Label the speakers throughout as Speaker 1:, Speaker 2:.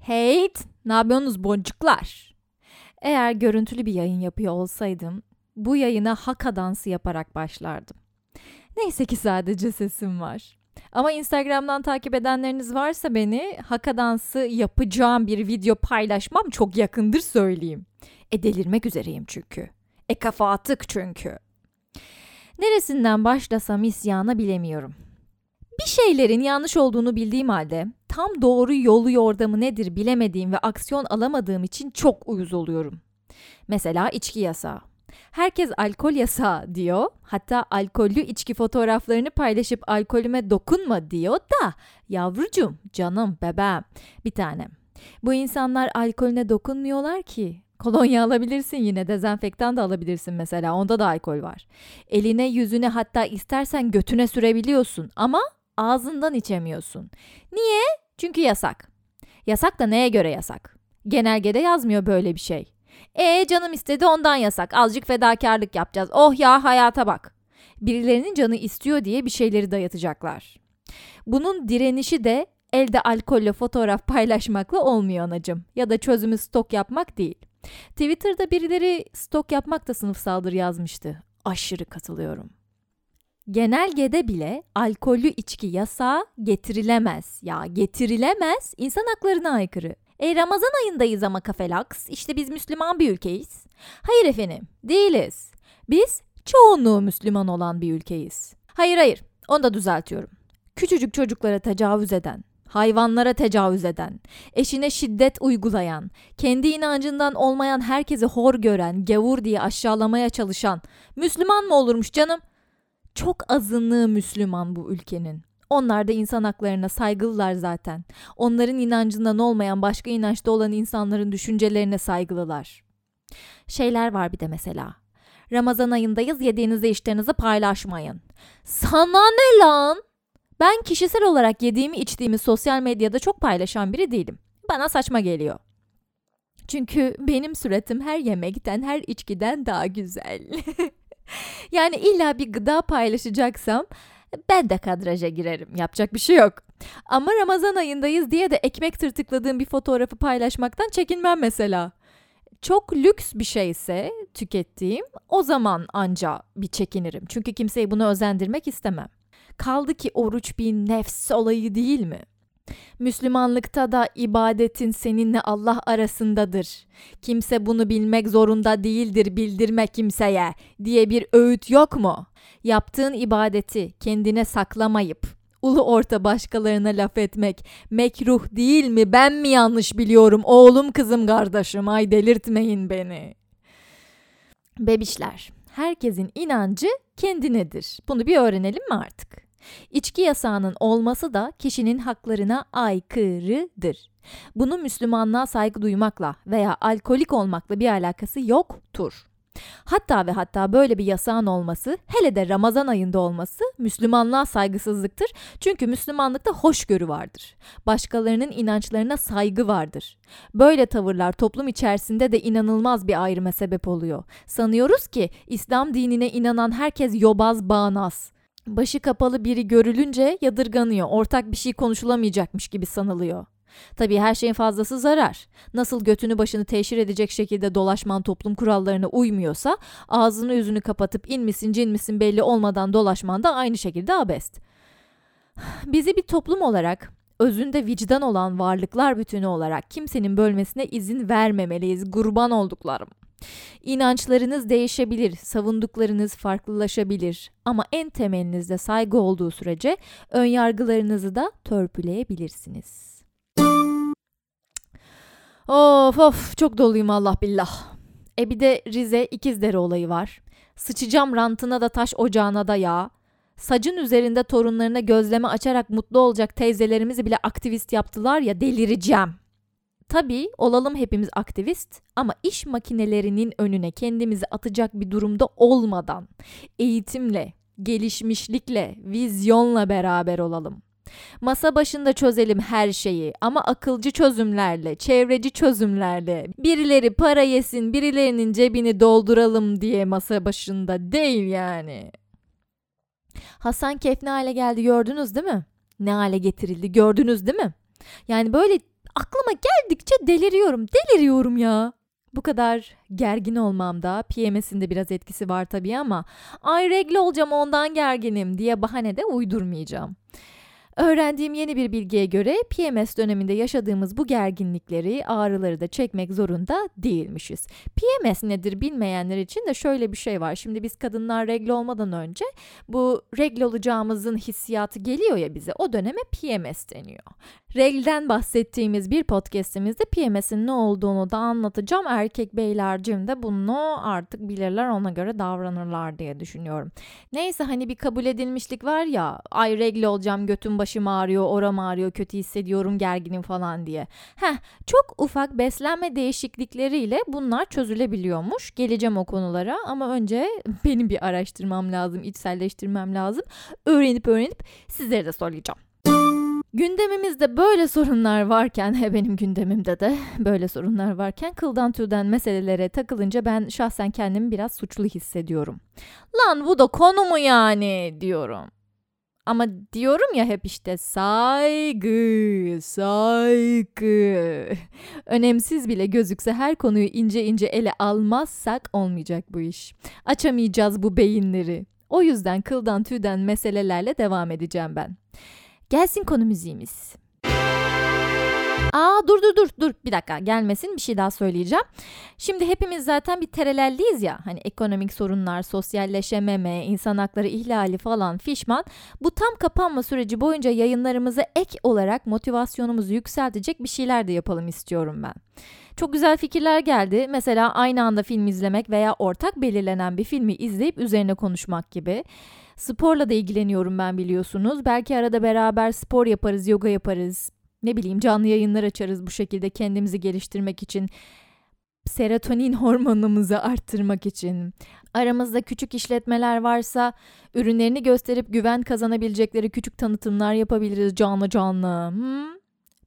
Speaker 1: Hey, ne yapıyorsunuz boncuklar? Eğer görüntülü bir yayın yapıyor olsaydım, bu yayına haka dansı yaparak başlardım. Neyse ki sadece sesim var. Ama Instagram'dan takip edenleriniz varsa beni haka dansı yapacağım bir video paylaşmam çok yakındır söyleyeyim. E delirmek üzereyim çünkü. E kafa atık çünkü. Neresinden başlasam isyana bilemiyorum. Bir şeylerin yanlış olduğunu bildiğim halde tam doğru yolu yordamı nedir bilemediğim ve aksiyon alamadığım için çok uyuz oluyorum. Mesela içki yasağı. Herkes alkol yasağı diyor. Hatta alkollü içki fotoğraflarını paylaşıp alkolüme dokunma diyor da yavrucum, canım, bebeğim bir tanem. Bu insanlar alkolüne dokunmuyorlar ki. Kolonya alabilirsin yine dezenfektan da alabilirsin mesela onda da alkol var. Eline yüzüne hatta istersen götüne sürebiliyorsun ama ağzından içemiyorsun. Niye? Çünkü yasak. Yasak da neye göre yasak? Genelgede yazmıyor böyle bir şey. E canım istedi ondan yasak. Azıcık fedakarlık yapacağız. Oh ya hayata bak. Birilerinin canı istiyor diye bir şeyleri dayatacaklar. Bunun direnişi de elde alkolle fotoğraf paylaşmakla olmuyor anacım. Ya da çözümü stok yapmak değil. Twitter'da birileri stok yapmak da sınıfsaldır yazmıştı. Aşırı katılıyorum. Genelgede bile alkollü içki yasağı getirilemez. Ya getirilemez insan haklarına aykırı. E Ramazan ayındayız ama kafelaks. İşte biz Müslüman bir ülkeyiz. Hayır efendim, değiliz. Biz çoğunluğu Müslüman olan bir ülkeyiz. Hayır hayır, onu da düzeltiyorum. Küçücük çocuklara tecavüz eden, hayvanlara tecavüz eden, eşine şiddet uygulayan, kendi inancından olmayan herkesi hor gören, gavur diye aşağılamaya çalışan Müslüman mı olurmuş canım? Çok azınlığı Müslüman bu ülkenin. Onlar da insan haklarına saygılılar zaten. Onların inancından olmayan başka inançta olan insanların düşüncelerine saygılılar. Şeyler var bir de mesela. Ramazan ayındayız yediğinizi içtiğinizi paylaşmayın. Sana ne lan? Ben kişisel olarak yediğimi içtiğimi sosyal medyada çok paylaşan biri değilim. Bana saçma geliyor. Çünkü benim suratım her yemekten, her içkiden daha güzel. yani illa bir gıda paylaşacaksam ben de kadraja girerim. Yapacak bir şey yok. Ama Ramazan ayındayız diye de ekmek tırtıkladığım bir fotoğrafı paylaşmaktan çekinmem mesela. Çok lüks bir şeyse tükettiğim o zaman anca bir çekinirim. Çünkü kimseyi bunu özendirmek istemem. Kaldı ki oruç bir nefs olayı değil mi? Müslümanlıkta da ibadetin seninle Allah arasındadır. Kimse bunu bilmek zorunda değildir bildirme kimseye diye bir öğüt yok mu? Yaptığın ibadeti kendine saklamayıp ulu orta başkalarına laf etmek mekruh değil mi? Ben mi yanlış biliyorum oğlum kızım kardeşim ay delirtmeyin beni. Bebişler, herkesin inancı kendinedir. Bunu bir öğrenelim mi artık? İçki yasağının olması da kişinin haklarına aykırıdır. Bunun Müslümanlığa saygı duymakla veya alkolik olmakla bir alakası yoktur. Hatta ve hatta böyle bir yasağın olması, hele de Ramazan ayında olması Müslümanlığa saygısızlıktır. Çünkü Müslümanlıkta hoşgörü vardır. Başkalarının inançlarına saygı vardır. Böyle tavırlar toplum içerisinde de inanılmaz bir ayrıma sebep oluyor. Sanıyoruz ki İslam dinine inanan herkes yobaz, bağnaz. Başı kapalı biri görülünce yadırganıyor. Ortak bir şey konuşulamayacakmış gibi sanılıyor. Tabii her şeyin fazlası zarar. Nasıl götünü başını teşhir edecek şekilde dolaşman toplum kurallarına uymuyorsa ağzını yüzünü kapatıp in misin belli olmadan dolaşman da aynı şekilde abest. Bizi bir toplum olarak özünde vicdan olan varlıklar bütünü olarak kimsenin bölmesine izin vermemeliyiz kurban olduklarım. İnançlarınız değişebilir, savunduklarınız farklılaşabilir ama en temelinizde saygı olduğu sürece ön yargılarınızı da törpüleyebilirsiniz. Of of çok doluyum Allah billah. E bir de Rize İkizdere olayı var. Sıçacağım rantına da taş ocağına da yağ. Sacın üzerinde torunlarına gözleme açarak mutlu olacak teyzelerimizi bile aktivist yaptılar ya delireceğim. Tabii olalım hepimiz aktivist ama iş makinelerinin önüne kendimizi atacak bir durumda olmadan eğitimle, gelişmişlikle, vizyonla beraber olalım. Masa başında çözelim her şeyi ama akılcı çözümlerle, çevreci çözümlerle. Birileri para yesin, birilerinin cebini dolduralım diye masa başında değil yani. Hasan Kef ne hale geldi gördünüz değil mi? Ne hale getirildi gördünüz değil mi? Yani böyle aklıma geldikçe deliriyorum, deliriyorum ya. Bu kadar gergin olmamda PMS'in de biraz etkisi var tabii ama ay regle olacağım ondan gerginim diye bahane de uydurmayacağım. Öğrendiğim yeni bir bilgiye göre PMS döneminde yaşadığımız bu gerginlikleri, ağrıları da çekmek zorunda değilmişiz. PMS nedir bilmeyenler için de şöyle bir şey var. Şimdi biz kadınlar regle olmadan önce bu regle olacağımızın hissiyatı geliyor ya bize. O döneme PMS deniyor. Reglden bahsettiğimiz bir podcastimizde PMS'in ne olduğunu da anlatacağım. Erkek beylercim de bunu artık bilirler ona göre davranırlar diye düşünüyorum. Neyse hani bir kabul edilmişlik var ya ay regle olacağım götüm başım ağrıyor oram ağrıyor kötü hissediyorum gerginim falan diye. Heh çok ufak beslenme değişiklikleriyle bunlar çözülebiliyormuş. Geleceğim o konulara ama önce benim bir araştırmam lazım içselleştirmem lazım. Öğrenip öğrenip sizlere de söyleyeceğim. Gündemimizde böyle sorunlar varken, he benim gündemimde de böyle sorunlar varken kıldan tüyden meselelere takılınca ben şahsen kendimi biraz suçlu hissediyorum. Lan bu da konu mu yani diyorum. Ama diyorum ya hep işte saygı, saygı. Önemsiz bile gözükse her konuyu ince ince ele almazsak olmayacak bu iş. Açamayacağız bu beyinleri. O yüzden kıldan tüyden meselelerle devam edeceğim ben. Gelsin konu müziğimiz. Aa dur dur dur dur bir dakika gelmesin bir şey daha söyleyeceğim. Şimdi hepimiz zaten bir terelelliyiz ya hani ekonomik sorunlar, sosyalleşememe, insan hakları ihlali falan fişman. Bu tam kapanma süreci boyunca yayınlarımıza ek olarak motivasyonumuzu yükseltecek bir şeyler de yapalım istiyorum ben. Çok güzel fikirler geldi. Mesela aynı anda film izlemek veya ortak belirlenen bir filmi izleyip üzerine konuşmak gibi. Sporla da ilgileniyorum ben biliyorsunuz. Belki arada beraber spor yaparız, yoga yaparız. Ne bileyim canlı yayınlar açarız bu şekilde kendimizi geliştirmek için. Serotonin hormonumuzu arttırmak için. Aramızda küçük işletmeler varsa ürünlerini gösterip güven kazanabilecekleri küçük tanıtımlar yapabiliriz canlı canlı. Hmm?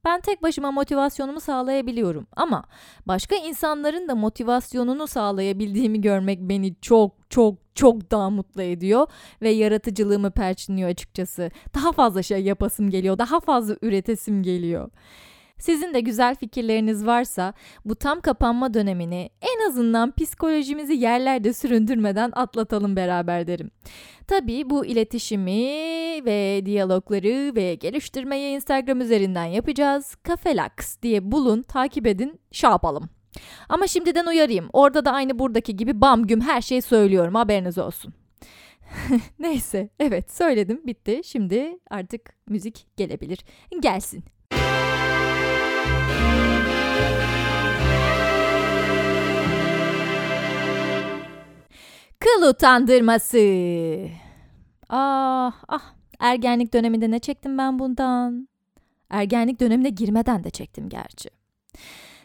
Speaker 1: Ben tek başıma motivasyonumu sağlayabiliyorum ama başka insanların da motivasyonunu sağlayabildiğimi görmek beni çok çok çok daha mutlu ediyor ve yaratıcılığımı perçinliyor açıkçası. Daha fazla şey yapasım geliyor, daha fazla üretesim geliyor. Sizin de güzel fikirleriniz varsa bu tam kapanma dönemini en azından psikolojimizi yerlerde süründürmeden atlatalım beraber derim. Tabii bu iletişimi ve diyalogları ve geliştirmeyi Instagram üzerinden yapacağız. Kafelax diye bulun, takip edin, şey yapalım. Ama şimdiden uyarayım. Orada da aynı buradaki gibi bam güm her şeyi söylüyorum haberiniz olsun. Neyse evet söyledim bitti. Şimdi artık müzik gelebilir. Gelsin. Kıl utandırması. Ah ah ergenlik döneminde ne çektim ben bundan? Ergenlik dönemine girmeden de çektim gerçi.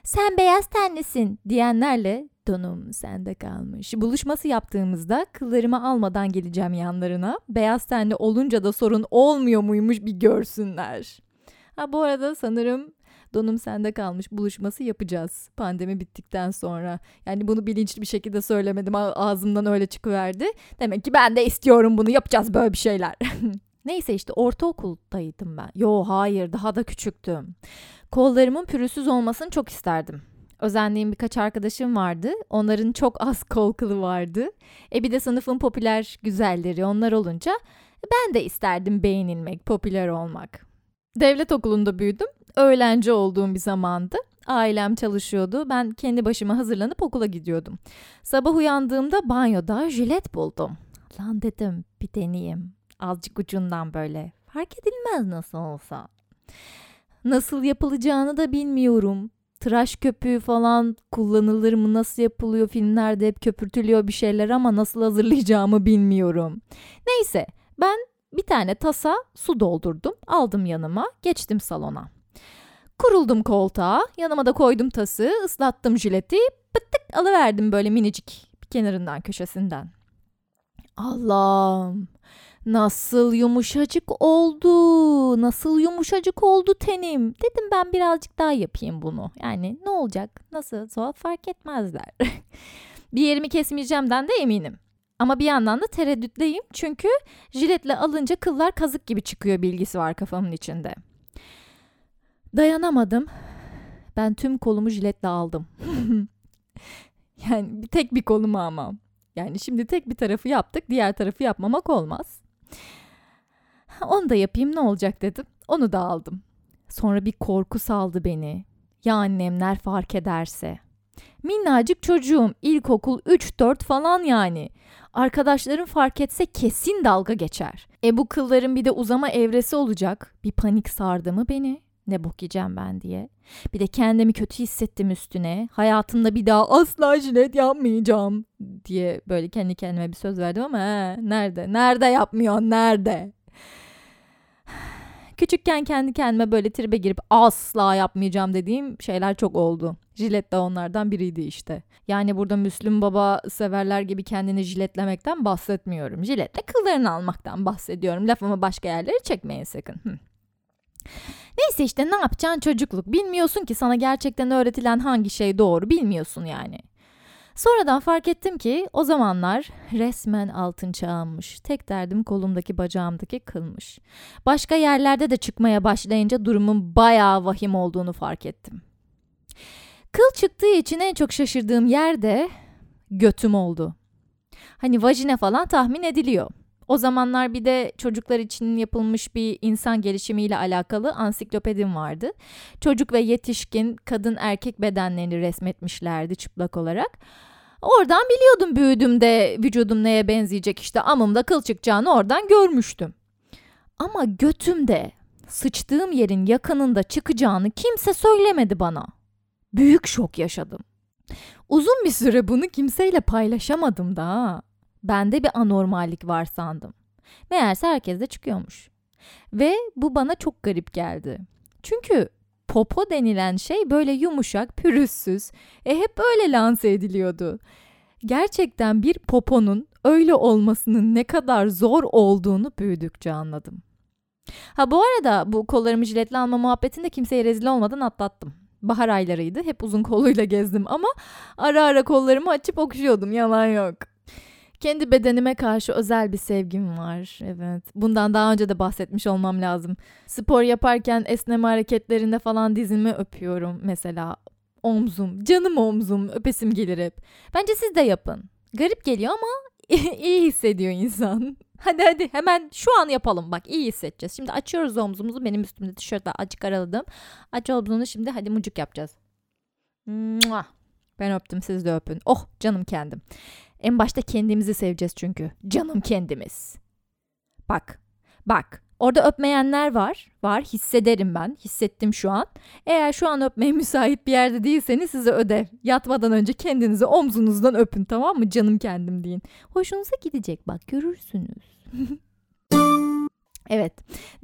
Speaker 1: Sen beyaz tenlisin diyenlerle donum sende kalmış. Buluşması yaptığımızda kıllarımı almadan geleceğim yanlarına. Beyaz tenli olunca da sorun olmuyor muymuş bir görsünler. Ha bu arada sanırım donum sende kalmış buluşması yapacağız pandemi bittikten sonra. Yani bunu bilinçli bir şekilde söylemedim ağzımdan öyle çıkıverdi. Demek ki ben de istiyorum bunu yapacağız böyle bir şeyler. Neyse işte ortaokuldaydım ben. Yo hayır daha da küçüktüm. Kollarımın pürüzsüz olmasını çok isterdim. Özendiğim birkaç arkadaşım vardı. Onların çok az kol kılı vardı. E bir de sınıfın popüler güzelleri onlar olunca ben de isterdim beğenilmek, popüler olmak. Devlet okulunda büyüdüm. Öğlenci olduğum bir zamandı. Ailem çalışıyordu. Ben kendi başıma hazırlanıp okula gidiyordum. Sabah uyandığımda banyoda jilet buldum. Lan dedim bir deneyeyim. Azıcık ucundan böyle. Fark edilmez nasıl olsa. Nasıl yapılacağını da bilmiyorum. Tıraş köpüğü falan kullanılır mı? Nasıl yapılıyor? Filmlerde hep köpürtülüyor bir şeyler ama nasıl hazırlayacağımı bilmiyorum. Neyse ben bir tane tasa su doldurdum. Aldım yanıma. Geçtim salona. Kuruldum koltuğa. Yanıma da koydum tası. ıslattım jileti. Pıttık alıverdim böyle minicik bir kenarından köşesinden. Allah'ım Nasıl yumuşacık oldu, nasıl yumuşacık oldu tenim. Dedim ben birazcık daha yapayım bunu. Yani ne olacak, nasıl zor fark etmezler. bir yerimi kesmeyeceğimden de eminim. Ama bir yandan da tereddütleyim çünkü jiletle alınca kıllar kazık gibi çıkıyor bilgisi var kafamın içinde. Dayanamadım. Ben tüm kolumu jiletle aldım. yani tek bir kolumu ama. Yani şimdi tek bir tarafı yaptık, diğer tarafı yapmamak olmaz. Onu da yapayım ne olacak dedim. Onu da aldım. Sonra bir korku saldı beni. Ya annemler fark ederse. Minnacık çocuğum, ilkokul 3-4 falan yani. Arkadaşlarım fark etse kesin dalga geçer. E bu kılların bir de uzama evresi olacak. Bir panik sardı mı beni? Ne bok yiyeceğim ben diye. Bir de kendimi kötü hissettim üstüne. Hayatımda bir daha asla jilet yapmayacağım diye böyle kendi kendime bir söz verdim ama he, nerede? Nerede yapmıyorsun? Nerede? Küçükken kendi kendime böyle tribe girip asla yapmayacağım dediğim şeyler çok oldu. Jilet de onlardan biriydi işte. Yani burada Müslüm Baba severler gibi kendini jiletlemekten bahsetmiyorum. Jiletle kıllarını almaktan bahsediyorum. Lafımı başka yerlere çekmeyin sakın. Hı. Neyse işte ne yapacaksın çocukluk. Bilmiyorsun ki sana gerçekten öğretilen hangi şey doğru bilmiyorsun yani. Sonradan fark ettim ki o zamanlar resmen altın çağımmış. Tek derdim kolumdaki bacağımdaki kılmış. Başka yerlerde de çıkmaya başlayınca durumun bayağı vahim olduğunu fark ettim. Kıl çıktığı için en çok şaşırdığım yer de götüm oldu. Hani vajine falan tahmin ediliyor. O zamanlar bir de çocuklar için yapılmış bir insan gelişimiyle alakalı ansiklopedim vardı. Çocuk ve yetişkin kadın erkek bedenlerini resmetmişlerdi çıplak olarak. Oradan biliyordum büyüdüğümde vücudum neye benzeyecek işte amımda kıl çıkacağını oradan görmüştüm. Ama götümde sıçtığım yerin yakınında çıkacağını kimse söylemedi bana. Büyük şok yaşadım. Uzun bir süre bunu kimseyle paylaşamadım da. Bende bir anormallik var sandım. Meğerse herkes de çıkıyormuş. Ve bu bana çok garip geldi. Çünkü popo denilen şey böyle yumuşak, pürüzsüz. E hep öyle lanse ediliyordu. Gerçekten bir poponun öyle olmasının ne kadar zor olduğunu büyüdükçe anladım. Ha bu arada bu kollarımı jiletle alma muhabbetinde kimseye rezil olmadan atlattım. Bahar aylarıydı. Hep uzun kolluyla gezdim ama ara ara kollarımı açıp okşuyordum. Yalan yok. Kendi bedenime karşı özel bir sevgim var. Evet. Bundan daha önce de bahsetmiş olmam lazım. Spor yaparken esneme hareketlerinde falan dizimi öpüyorum mesela. Omzum, canım omzum, öpesim gelir hep. Bence siz de yapın. Garip geliyor ama iyi hissediyor insan. Hadi hadi hemen şu an yapalım bak iyi hissedeceğiz. Şimdi açıyoruz omzumuzu benim üstümde tişörtle açık araladım. Aç omzunu şimdi hadi mucuk yapacağız. Ben öptüm siz de öpün. Oh canım kendim. En başta kendimizi seveceğiz çünkü. Canım kendimiz. Bak, bak. Orada öpmeyenler var. Var. Hissederim ben. Hissettim şu an. Eğer şu an öpmeye müsait bir yerde değilseniz size ödev. Yatmadan önce kendinizi omzunuzdan öpün tamam mı? Canım kendim deyin. Hoşunuza gidecek bak görürsünüz. Evet.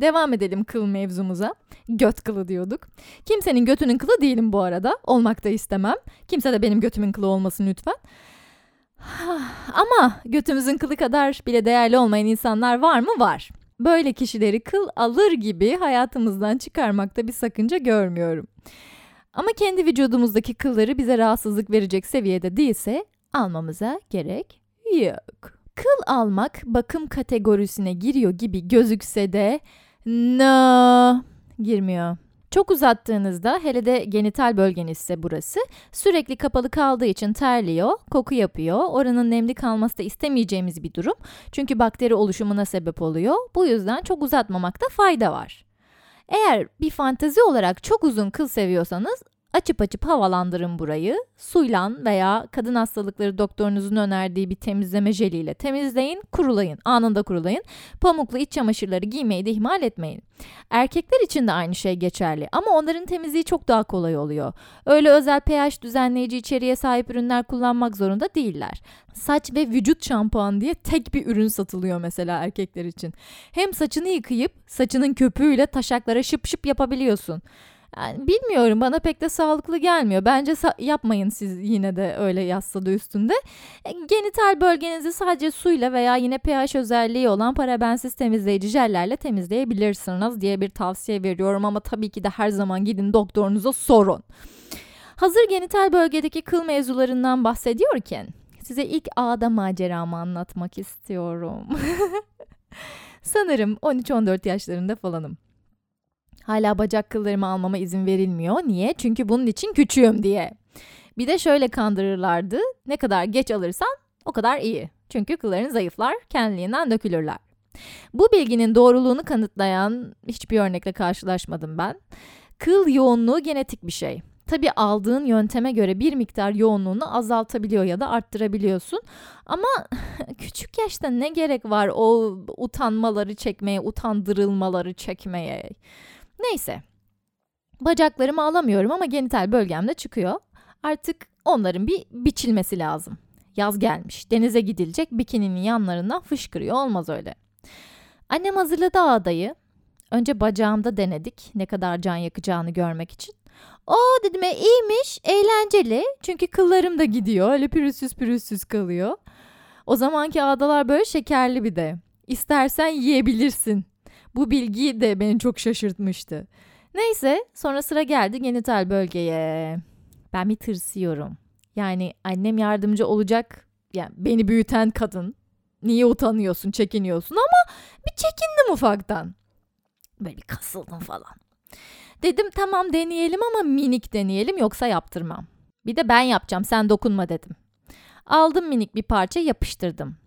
Speaker 1: Devam edelim kıl mevzumuza. Göt kılı diyorduk. Kimsenin götünün kılı değilim bu arada. Olmak da istemem. Kimse de benim götümün kılı olmasın lütfen. Ama götümüzün kılı kadar bile değerli olmayan insanlar var mı? Var. Böyle kişileri kıl alır gibi hayatımızdan çıkarmakta bir sakınca görmüyorum. Ama kendi vücudumuzdaki kılları bize rahatsızlık verecek seviyede değilse almamıza gerek yok. Kıl almak bakım kategorisine giriyor gibi gözükse de no girmiyor. Çok uzattığınızda hele de genital bölgenizse burası sürekli kapalı kaldığı için terliyor, koku yapıyor. Oranın nemli kalması da istemeyeceğimiz bir durum. Çünkü bakteri oluşumuna sebep oluyor. Bu yüzden çok uzatmamakta fayda var. Eğer bir fantezi olarak çok uzun kıl seviyorsanız Açıp açıp havalandırın burayı. Suyla veya kadın hastalıkları doktorunuzun önerdiği bir temizleme jeliyle temizleyin, kurulayın. Anında kurulayın. Pamuklu iç çamaşırları giymeyi de ihmal etmeyin. Erkekler için de aynı şey geçerli ama onların temizliği çok daha kolay oluyor. Öyle özel pH düzenleyici içeriğe sahip ürünler kullanmak zorunda değiller. Saç ve vücut şampuan diye tek bir ürün satılıyor mesela erkekler için. Hem saçını yıkayıp saçının köpüğüyle taşaklara şıp şıp yapabiliyorsun. Yani bilmiyorum bana pek de sağlıklı gelmiyor. Bence sa- yapmayın siz yine de öyle yasladı üstünde. E, genital bölgenizi sadece suyla veya yine pH özelliği olan parabensiz temizleyici jellerle temizleyebilirsiniz diye bir tavsiye veriyorum ama tabii ki de her zaman gidin doktorunuza sorun. Hazır genital bölgedeki kıl mevzularından bahsediyorken size ilk ağda maceramı anlatmak istiyorum. Sanırım 13-14 yaşlarında falanım. Hala bacak kıllarımı almama izin verilmiyor. Niye? Çünkü bunun için küçüğüm diye. Bir de şöyle kandırırlardı. Ne kadar geç alırsan o kadar iyi. Çünkü kılların zayıflar, kendiliğinden dökülürler. Bu bilginin doğruluğunu kanıtlayan hiçbir örnekle karşılaşmadım ben. Kıl yoğunluğu genetik bir şey. Tabi aldığın yönteme göre bir miktar yoğunluğunu azaltabiliyor ya da arttırabiliyorsun. Ama küçük yaşta ne gerek var o utanmaları çekmeye, utandırılmaları çekmeye? Neyse. Bacaklarımı alamıyorum ama genital bölgemde çıkıyor. Artık onların bir biçilmesi lazım. Yaz gelmiş. Denize gidilecek bikininin yanlarından fışkırıyor. Olmaz öyle. Annem hazırladı ağdayı. Önce bacağımda denedik ne kadar can yakacağını görmek için. O dedim e, iyiymiş, eğlenceli. Çünkü kıllarım da gidiyor. Öyle pürüzsüz pürüzsüz kalıyor. O zamanki ağdalar böyle şekerli bir de. İstersen yiyebilirsin. Bu bilgi de beni çok şaşırtmıştı. Neyse sonra sıra geldi genital bölgeye. Ben bir tırsıyorum. Yani annem yardımcı olacak. Yani beni büyüten kadın. Niye utanıyorsun, çekiniyorsun ama bir çekindim ufaktan. Böyle bir kasıldım falan. Dedim tamam deneyelim ama minik deneyelim yoksa yaptırmam. Bir de ben yapacağım sen dokunma dedim. Aldım minik bir parça yapıştırdım.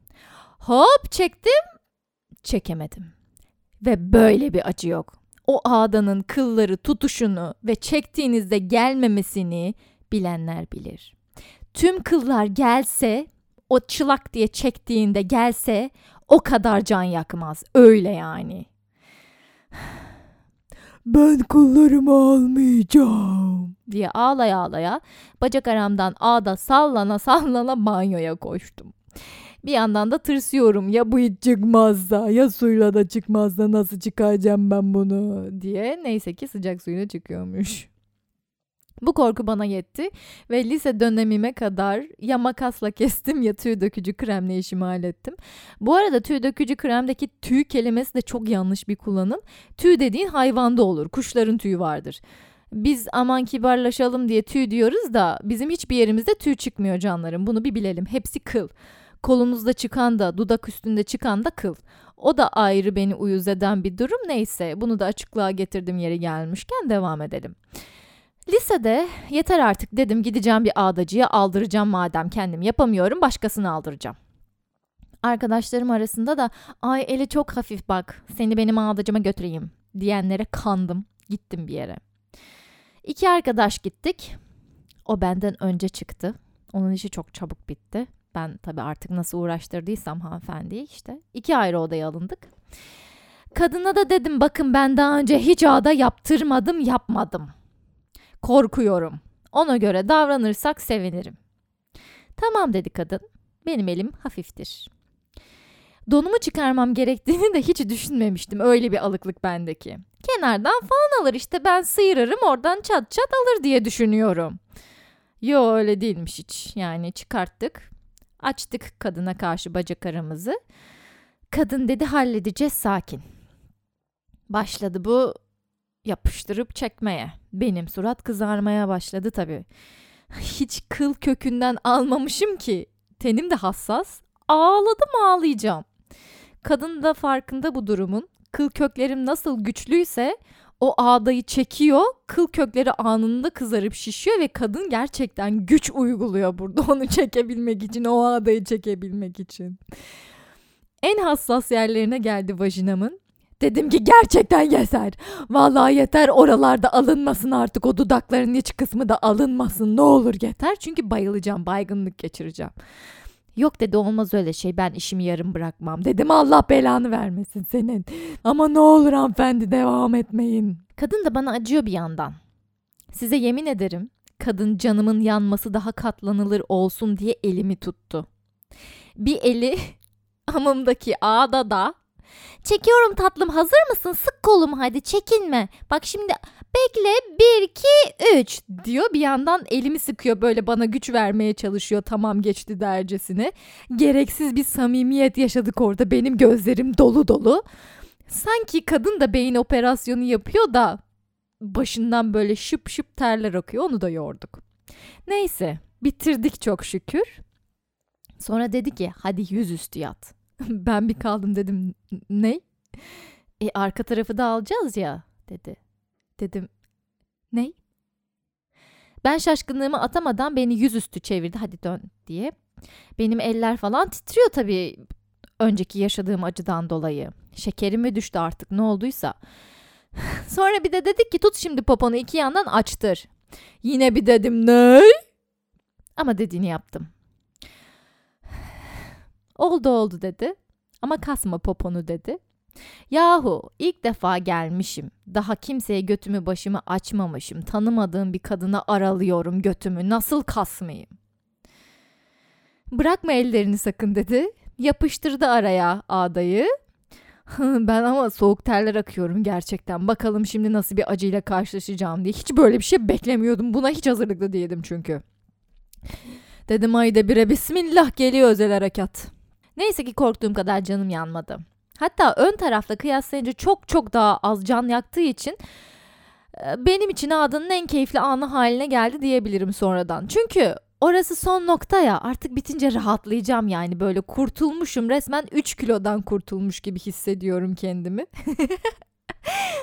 Speaker 1: Hop çektim. Çekemedim. Ve böyle bir acı yok. O ağdanın kılları tutuşunu ve çektiğinizde gelmemesini bilenler bilir. Tüm kıllar gelse, o çılak diye çektiğinde gelse o kadar can yakmaz. Öyle yani. Ben kıllarımı almayacağım diye ağlaya ağlaya bacak aramdan ağda sallana sallana banyoya koştum. Bir yandan da tırsıyorum ya bu hiç çıkmazsa ya suyla da çıkmazsa nasıl çıkaracağım ben bunu diye. Neyse ki sıcak suyla çıkıyormuş. Bu korku bana yetti ve lise dönemime kadar ya makasla kestim ya tüy dökücü kremle işimi hallettim. Bu arada tüy dökücü kremdeki tüy kelimesi de çok yanlış bir kullanım. Tüy dediğin hayvanda olur. Kuşların tüyü vardır. Biz aman kibarlaşalım diye tüy diyoruz da bizim hiçbir yerimizde tüy çıkmıyor canlarım. Bunu bir bilelim. Hepsi kıl. Kolunuzda çıkan da dudak üstünde çıkan da kıl. O da ayrı beni uyuz eden bir durum neyse. Bunu da açıklığa getirdim yeri gelmişken devam edelim. Lisede yeter artık dedim gideceğim bir ağdacıya aldıracağım madem kendim yapamıyorum başkasını aldıracağım. Arkadaşlarım arasında da ay eli çok hafif bak seni benim ağdacıma götüreyim diyenlere kandım gittim bir yere. İki arkadaş gittik. O benden önce çıktı. Onun işi çok çabuk bitti. Ben tabii artık nasıl uğraştırdıysam hanımefendiyi işte. iki ayrı odaya alındık. Kadına da dedim bakın ben daha önce hiç ağda yaptırmadım yapmadım. Korkuyorum. Ona göre davranırsak sevinirim. Tamam dedi kadın. Benim elim hafiftir. Donumu çıkarmam gerektiğini de hiç düşünmemiştim. Öyle bir alıklık bendeki. Kenardan falan alır işte ben sıyırırım oradan çat çat alır diye düşünüyorum. Yo öyle değilmiş hiç. Yani çıkarttık. Açtık kadına karşı bacak aramızı. Kadın dedi halledeceğiz sakin. Başladı bu yapıştırıp çekmeye. Benim surat kızarmaya başladı tabii. Hiç kıl kökünden almamışım ki. Tenim de hassas. Ağladım ağlayacağım. Kadın da farkında bu durumun. Kıl köklerim nasıl güçlüyse o ağdayı çekiyor. Kıl kökleri anında kızarıp şişiyor ve kadın gerçekten güç uyguluyor burada onu çekebilmek için, o ağdayı çekebilmek için. En hassas yerlerine geldi vajinamın. Dedim ki gerçekten yeter. Vallahi yeter oralarda alınmasın artık o dudakların iç kısmı da alınmasın ne olur yeter. Çünkü bayılacağım baygınlık geçireceğim. Yok dedi olmaz öyle şey ben işimi yarım bırakmam. Dedim Allah belanı vermesin senin. Ama ne olur hanımefendi devam etmeyin. Kadın da bana acıyor bir yandan. Size yemin ederim kadın canımın yanması daha katlanılır olsun diye elimi tuttu. Bir eli amımdaki ağda da Çekiyorum tatlım hazır mısın? Sık kolumu hadi çekinme. Bak şimdi bekle 1 2 3 diyor. Bir yandan elimi sıkıyor böyle bana güç vermeye çalışıyor. Tamam geçti dercesine. Gereksiz bir samimiyet yaşadık orada. Benim gözlerim dolu dolu. Sanki kadın da beyin operasyonu yapıyor da başından böyle şıp şıp terler akıyor. Onu da yorduk. Neyse bitirdik çok şükür. Sonra dedi ki hadi yüzüstü yat. ben bir kaldım dedim ne? E arka tarafı da alacağız ya dedi. Dedim ne? Ben şaşkınlığımı atamadan beni yüzüstü çevirdi hadi dön diye. Benim eller falan titriyor tabii önceki yaşadığım acıdan dolayı. Şekerim mi düştü artık ne olduysa. Sonra bir de dedik ki tut şimdi poponu iki yandan açtır. Yine bir dedim ne? Ama dediğini yaptım. Oldu oldu dedi. Ama kasma poponu dedi. Yahu ilk defa gelmişim. Daha kimseye götümü başımı açmamışım. Tanımadığım bir kadına aralıyorum götümü. Nasıl kasmayayım? Bırakma ellerini sakın dedi. Yapıştırdı araya ağdayı. ben ama soğuk terler akıyorum gerçekten. Bakalım şimdi nasıl bir acıyla karşılaşacağım diye. Hiç böyle bir şey beklemiyordum. Buna hiç hazırlıklı değildim çünkü. Dedim ayda bire bismillah geliyor özel harekat. Neyse ki korktuğum kadar canım yanmadı. Hatta ön tarafla kıyaslayınca çok çok daha az can yaktığı için e, benim için ağdanın en keyifli anı haline geldi diyebilirim sonradan. Çünkü orası son nokta ya artık bitince rahatlayacağım yani böyle kurtulmuşum resmen 3 kilodan kurtulmuş gibi hissediyorum kendimi.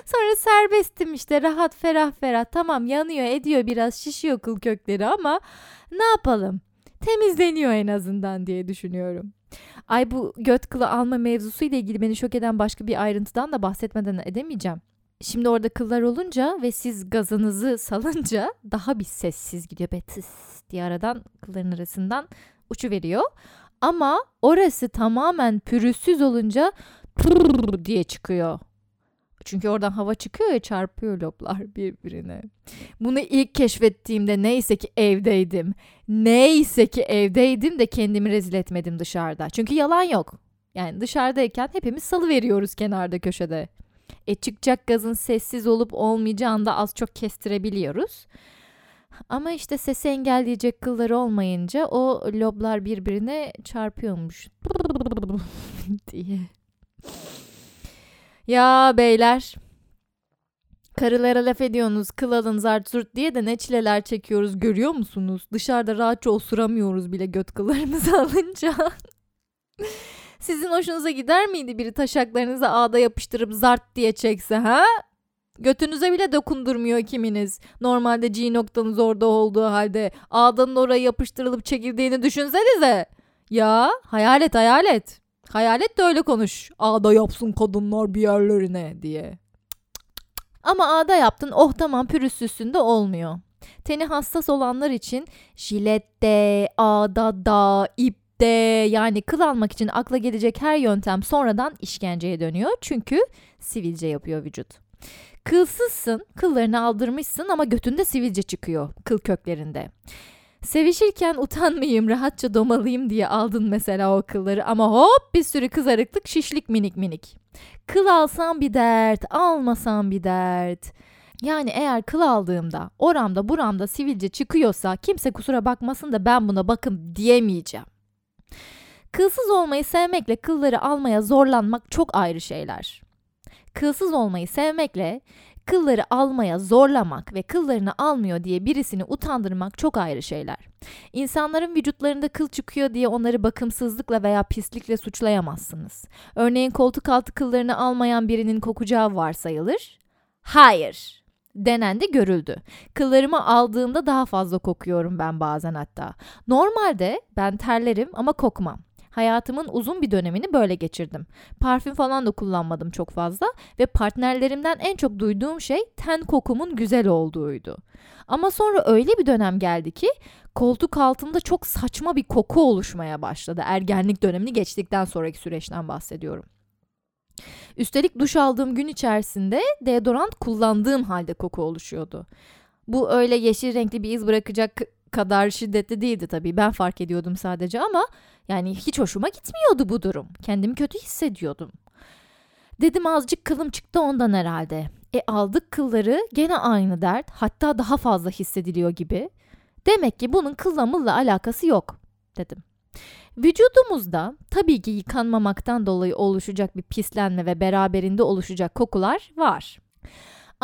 Speaker 1: Sonra serbestim işte rahat ferah ferah tamam yanıyor ediyor biraz şişiyor kıl kökleri ama ne yapalım temizleniyor en azından diye düşünüyorum. Ay bu göt kılı alma mevzusu ile ilgili beni şok eden başka bir ayrıntıdan da bahsetmeden edemeyeceğim. Şimdi orada kıllar olunca ve siz gazınızı salınca daha bir sessiz gidiyor. Betis diye aradan kılların arasından uçu veriyor. Ama orası tamamen pürüzsüz olunca diye çıkıyor. Çünkü oradan hava çıkıyor ya çarpıyor loblar birbirine. Bunu ilk keşfettiğimde neyse ki evdeydim. Neyse ki evdeydim de kendimi rezil etmedim dışarıda. Çünkü yalan yok. Yani dışarıdayken hepimiz salı veriyoruz kenarda köşede. E çıkacak gazın sessiz olup olmayacağını da az çok kestirebiliyoruz. Ama işte sesi engelleyecek kılları olmayınca o loblar birbirine çarpıyormuş diye. Ya beyler. Karılara laf ediyorsunuz kıl alın zart zurt diye de ne çileler çekiyoruz görüyor musunuz? Dışarıda rahatça osuramıyoruz bile göt kıllarımızı alınca. Sizin hoşunuza gider miydi biri taşaklarınızı ağda yapıştırıp zart diye çekse ha? Götünüze bile dokundurmuyor kiminiz. Normalde G noktanız orada olduğu halde ağdanın oraya yapıştırılıp çekildiğini düşünsenize. Ya hayal et hayal et. Hayalet de öyle konuş. Ağda yapsın kadınlar bir yerlerine diye. Ama ağda yaptın oh tamam pürüzsüzsün de olmuyor. Teni hassas olanlar için jilette, ağda da, ipte yani kıl almak için akla gelecek her yöntem sonradan işkenceye dönüyor. Çünkü sivilce yapıyor vücut. Kılsızsın, kıllarını aldırmışsın ama götünde sivilce çıkıyor kıl köklerinde. Sevişirken utanmayayım, rahatça domalıyım diye aldın mesela o kılları ama hop bir sürü kızarıklık, şişlik minik minik. Kıl alsam bir dert, almasam bir dert. Yani eğer kıl aldığımda oramda buramda sivilce çıkıyorsa kimse kusura bakmasın da ben buna bakın diyemeyeceğim. Kılsız olmayı sevmekle kılları almaya zorlanmak çok ayrı şeyler. Kılsız olmayı sevmekle Kılları almaya zorlamak ve kıllarını almıyor diye birisini utandırmak çok ayrı şeyler. İnsanların vücutlarında kıl çıkıyor diye onları bakımsızlıkla veya pislikle suçlayamazsınız. Örneğin koltuk altı kıllarını almayan birinin kokacağı varsayılır. Hayır denen de görüldü. Kıllarımı aldığımda daha fazla kokuyorum ben bazen hatta. Normalde ben terlerim ama kokmam. Hayatımın uzun bir dönemini böyle geçirdim. Parfüm falan da kullanmadım çok fazla ve partnerlerimden en çok duyduğum şey ten kokumun güzel olduğuydu. Ama sonra öyle bir dönem geldi ki koltuk altında çok saçma bir koku oluşmaya başladı. Ergenlik dönemini geçtikten sonraki süreçten bahsediyorum. Üstelik duş aldığım gün içerisinde deodorant kullandığım halde koku oluşuyordu. Bu öyle yeşil renkli bir iz bırakacak kadar şiddetli değildi tabii. Ben fark ediyordum sadece ama yani hiç hoşuma gitmiyordu bu durum. Kendimi kötü hissediyordum. Dedim azıcık kılım çıktı ondan herhalde. E aldık kılları gene aynı dert hatta daha fazla hissediliyor gibi. Demek ki bunun kılla mılla alakası yok dedim. Vücudumuzda tabii ki yıkanmamaktan dolayı oluşacak bir pislenme ve beraberinde oluşacak kokular var.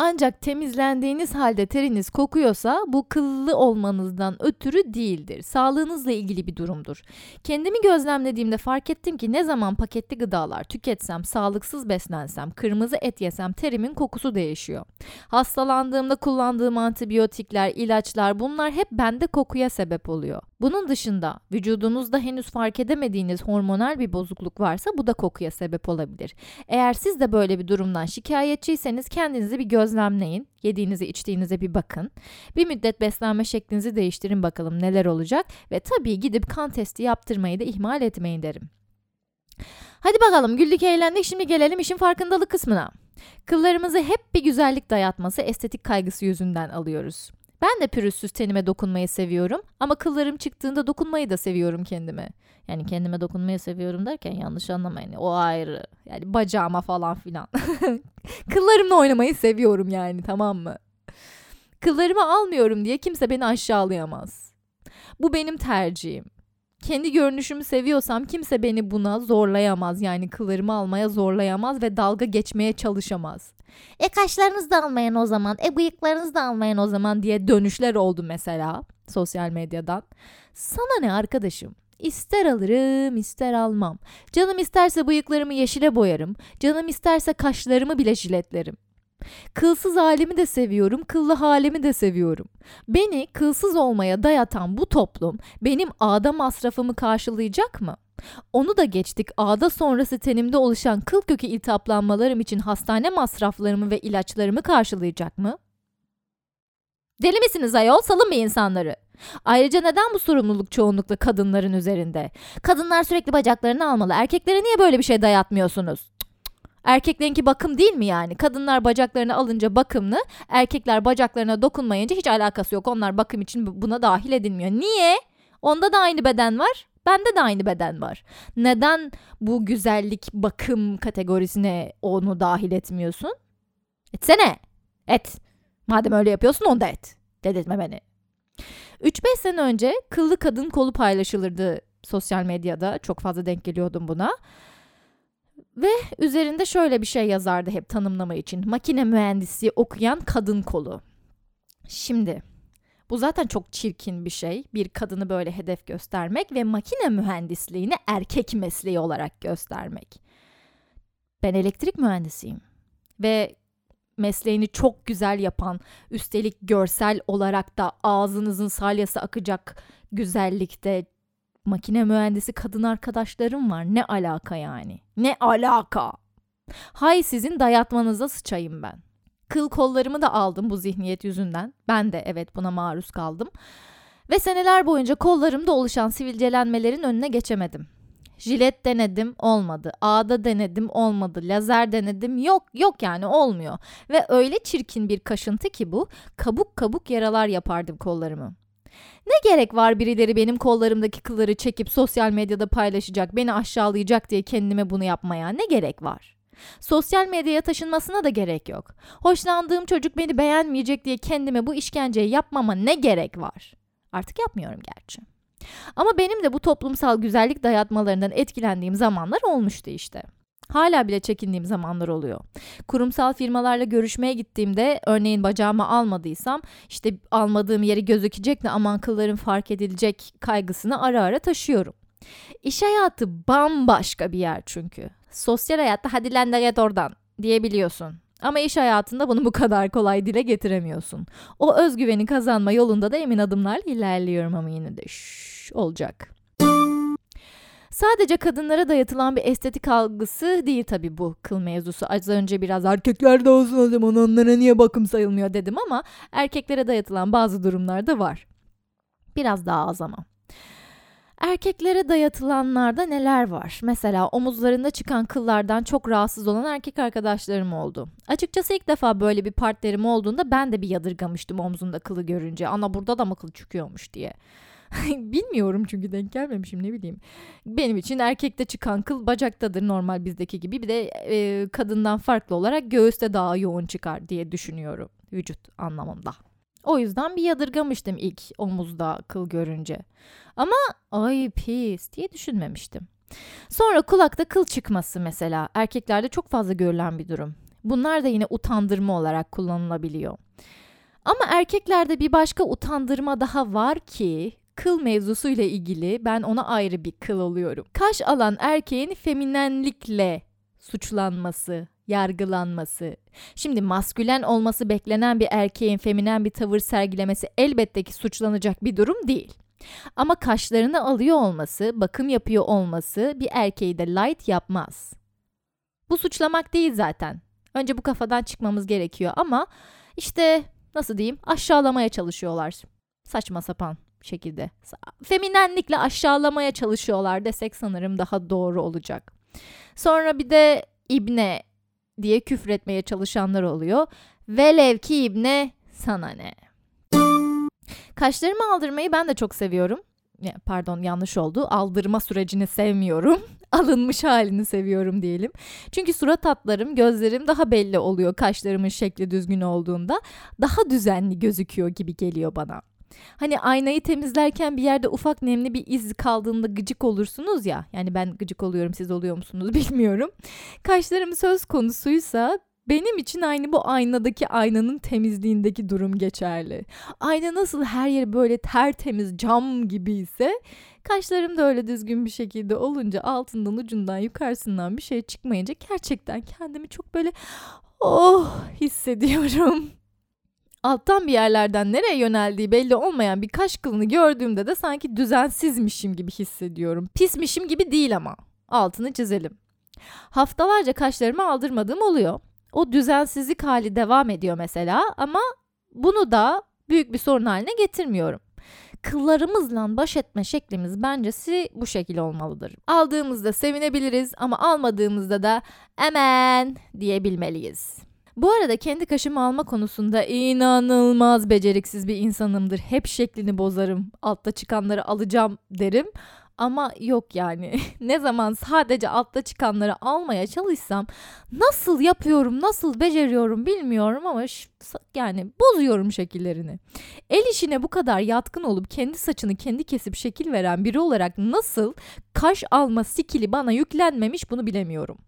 Speaker 1: Ancak temizlendiğiniz halde teriniz kokuyorsa bu kıllı olmanızdan ötürü değildir. Sağlığınızla ilgili bir durumdur. Kendimi gözlemlediğimde fark ettim ki ne zaman paketli gıdalar tüketsem, sağlıksız beslensem, kırmızı et yesem terimin kokusu değişiyor. Hastalandığımda kullandığım antibiyotikler, ilaçlar bunlar hep bende kokuya sebep oluyor. Bunun dışında vücudunuzda henüz fark edemediğiniz hormonal bir bozukluk varsa bu da kokuya sebep olabilir. Eğer siz de böyle bir durumdan şikayetçiyseniz kendinizi bir gözlemleyin. Yediğinize içtiğinize bir bakın. Bir müddet beslenme şeklinizi değiştirin bakalım neler olacak. Ve tabii gidip kan testi yaptırmayı da ihmal etmeyin derim. Hadi bakalım güldük eğlendik şimdi gelelim işin farkındalık kısmına. Kıllarımızı hep bir güzellik dayatması estetik kaygısı yüzünden alıyoruz. Ben de pürüzsüz tenime dokunmayı seviyorum ama kıllarım çıktığında dokunmayı da seviyorum kendime. Yani kendime dokunmayı seviyorum derken yanlış anlamayın. O ayrı. Yani bacağıma falan filan. Kıllarımla oynamayı seviyorum yani tamam mı? Kıllarımı almıyorum diye kimse beni aşağılayamaz. Bu benim tercihim. Kendi görünüşümü seviyorsam kimse beni buna zorlayamaz. Yani kıllarımı almaya zorlayamaz ve dalga geçmeye çalışamaz. E kaşlarınızı da almayın o zaman, e bıyıklarınızı da almayın o zaman diye dönüşler oldu mesela sosyal medyadan. Sana ne arkadaşım? İster alırım, ister almam. Canım isterse bıyıklarımı yeşile boyarım. Canım isterse kaşlarımı bile jiletlerim. Kılsız halimi de seviyorum, kıllı halimi de seviyorum. Beni kılsız olmaya dayatan bu toplum benim ağda masrafımı karşılayacak mı? Onu da geçtik. Ağda sonrası tenimde oluşan kıl kökü iltihaplanmalarım için hastane masraflarımı ve ilaçlarımı karşılayacak mı? Deli misiniz ayol? Salın bir insanları. Ayrıca neden bu sorumluluk çoğunlukla kadınların üzerinde? Kadınlar sürekli bacaklarını almalı. Erkeklere niye böyle bir şey dayatmıyorsunuz? Erkeklerinki bakım değil mi yani? Kadınlar bacaklarını alınca bakımlı, erkekler bacaklarına dokunmayınca hiç alakası yok. Onlar bakım için buna dahil edilmiyor. Niye? Onda da aynı beden var. Bende de aynı beden var. Neden bu güzellik bakım kategorisine onu dahil etmiyorsun? Etsene. Et. Madem öyle yapıyorsun onu da et. Dedirtme beni. 3-5 sene önce kıllı kadın kolu paylaşılırdı sosyal medyada. Çok fazla denk geliyordum buna. Ve üzerinde şöyle bir şey yazardı hep tanımlama için. Makine mühendisi okuyan kadın kolu. Şimdi bu zaten çok çirkin bir şey. Bir kadını böyle hedef göstermek ve makine mühendisliğini erkek mesleği olarak göstermek. Ben elektrik mühendisiyim ve mesleğini çok güzel yapan, üstelik görsel olarak da ağzınızın salyası akacak güzellikte makine mühendisi kadın arkadaşlarım var. Ne alaka yani? Ne alaka? Hay sizin dayatmanıza sıçayım ben. Kıl kollarımı da aldım bu zihniyet yüzünden. Ben de evet buna maruz kaldım. Ve seneler boyunca kollarımda oluşan sivilcelenmelerin önüne geçemedim. Jilet denedim olmadı. Ağda denedim olmadı. Lazer denedim yok yok yani olmuyor. Ve öyle çirkin bir kaşıntı ki bu kabuk kabuk yaralar yapardım kollarımı. Ne gerek var birileri benim kollarımdaki kılları çekip sosyal medyada paylaşacak, beni aşağılayacak diye kendime bunu yapmaya ne gerek var? Sosyal medyaya taşınmasına da gerek yok. Hoşlandığım çocuk beni beğenmeyecek diye kendime bu işkenceyi yapmama ne gerek var? Artık yapmıyorum gerçi. Ama benim de bu toplumsal güzellik dayatmalarından etkilendiğim zamanlar olmuştu işte. Hala bile çekindiğim zamanlar oluyor. Kurumsal firmalarla görüşmeye gittiğimde örneğin bacağımı almadıysam işte almadığım yeri gözükecek de aman kıllarım fark edilecek kaygısını ara ara taşıyorum. İş hayatı bambaşka bir yer çünkü. Sosyal hayatta hadi lan da oradan diyebiliyorsun. Ama iş hayatında bunu bu kadar kolay dile getiremiyorsun. O özgüveni kazanma yolunda da emin adımlar ilerliyorum ama yine de şşş olacak. Sadece kadınlara dayatılan bir estetik algısı değil tabii bu kıl mevzusu. Az önce biraz erkekler de olsun o zaman onlara niye bakım sayılmıyor dedim ama erkeklere dayatılan bazı durumlar da var. Biraz daha az ama. Erkeklere dayatılanlarda neler var? Mesela omuzlarında çıkan kıllardan çok rahatsız olan erkek arkadaşlarım oldu. Açıkçası ilk defa böyle bir partnerim olduğunda ben de bir yadırgamıştım omzunda kılı görünce. Ana burada da mı kıl çıkıyormuş diye. Bilmiyorum çünkü denk gelmemişim ne bileyim. Benim için erkekte çıkan kıl bacaktadır normal bizdeki gibi. Bir de e, kadından farklı olarak göğüste daha yoğun çıkar diye düşünüyorum vücut anlamında. O yüzden bir yadırgamıştım ilk omuzda kıl görünce. Ama ay pis diye düşünmemiştim. Sonra kulakta kıl çıkması mesela erkeklerde çok fazla görülen bir durum. Bunlar da yine utandırma olarak kullanılabiliyor. Ama erkeklerde bir başka utandırma daha var ki kıl mevzusu ile ilgili ben ona ayrı bir kıl oluyorum. Kaş alan erkeğin feminenlikle suçlanması, yargılanması. Şimdi maskülen olması beklenen bir erkeğin feminen bir tavır sergilemesi elbette ki suçlanacak bir durum değil. Ama kaşlarını alıyor olması, bakım yapıyor olması bir erkeği de light yapmaz. Bu suçlamak değil zaten. Önce bu kafadan çıkmamız gerekiyor ama işte nasıl diyeyim aşağılamaya çalışıyorlar. Saçma sapan şekilde. Feminenlikle aşağılamaya çalışıyorlar desek sanırım daha doğru olacak. Sonra bir de İbne diye küfretmeye çalışanlar oluyor. Velev ki İbne sana ne? Kaşlarımı aldırmayı ben de çok seviyorum. Pardon yanlış oldu. Aldırma sürecini sevmiyorum. Alınmış halini seviyorum diyelim. Çünkü surat hatlarım, gözlerim daha belli oluyor kaşlarımın şekli düzgün olduğunda. Daha düzenli gözüküyor gibi geliyor bana. Hani aynayı temizlerken bir yerde ufak nemli bir iz kaldığında gıcık olursunuz ya. Yani ben gıcık oluyorum siz oluyor musunuz bilmiyorum. Kaşlarım söz konusuysa benim için aynı bu aynadaki aynanın temizliğindeki durum geçerli. Ayna nasıl her yeri böyle tertemiz cam gibi ise kaşlarım da öyle düzgün bir şekilde olunca altından ucundan yukarısından bir şey çıkmayınca gerçekten kendimi çok böyle oh hissediyorum alttan bir yerlerden nereye yöneldiği belli olmayan bir kaş kılını gördüğümde de sanki düzensizmişim gibi hissediyorum. Pismişim gibi değil ama. Altını çizelim. Haftalarca kaşlarımı aldırmadığım oluyor. O düzensizlik hali devam ediyor mesela ama bunu da büyük bir sorun haline getirmiyorum. Kıllarımızla baş etme şeklimiz bencesi bu şekil olmalıdır. Aldığımızda sevinebiliriz ama almadığımızda da emen diyebilmeliyiz. Bu arada kendi kaşımı alma konusunda inanılmaz beceriksiz bir insanımdır. Hep şeklini bozarım. Altta çıkanları alacağım derim. Ama yok yani. ne zaman sadece altta çıkanları almaya çalışsam nasıl yapıyorum, nasıl beceriyorum bilmiyorum ama yani bozuyorum şekillerini. El işine bu kadar yatkın olup kendi saçını kendi kesip şekil veren biri olarak nasıl kaş alma skili bana yüklenmemiş bunu bilemiyorum.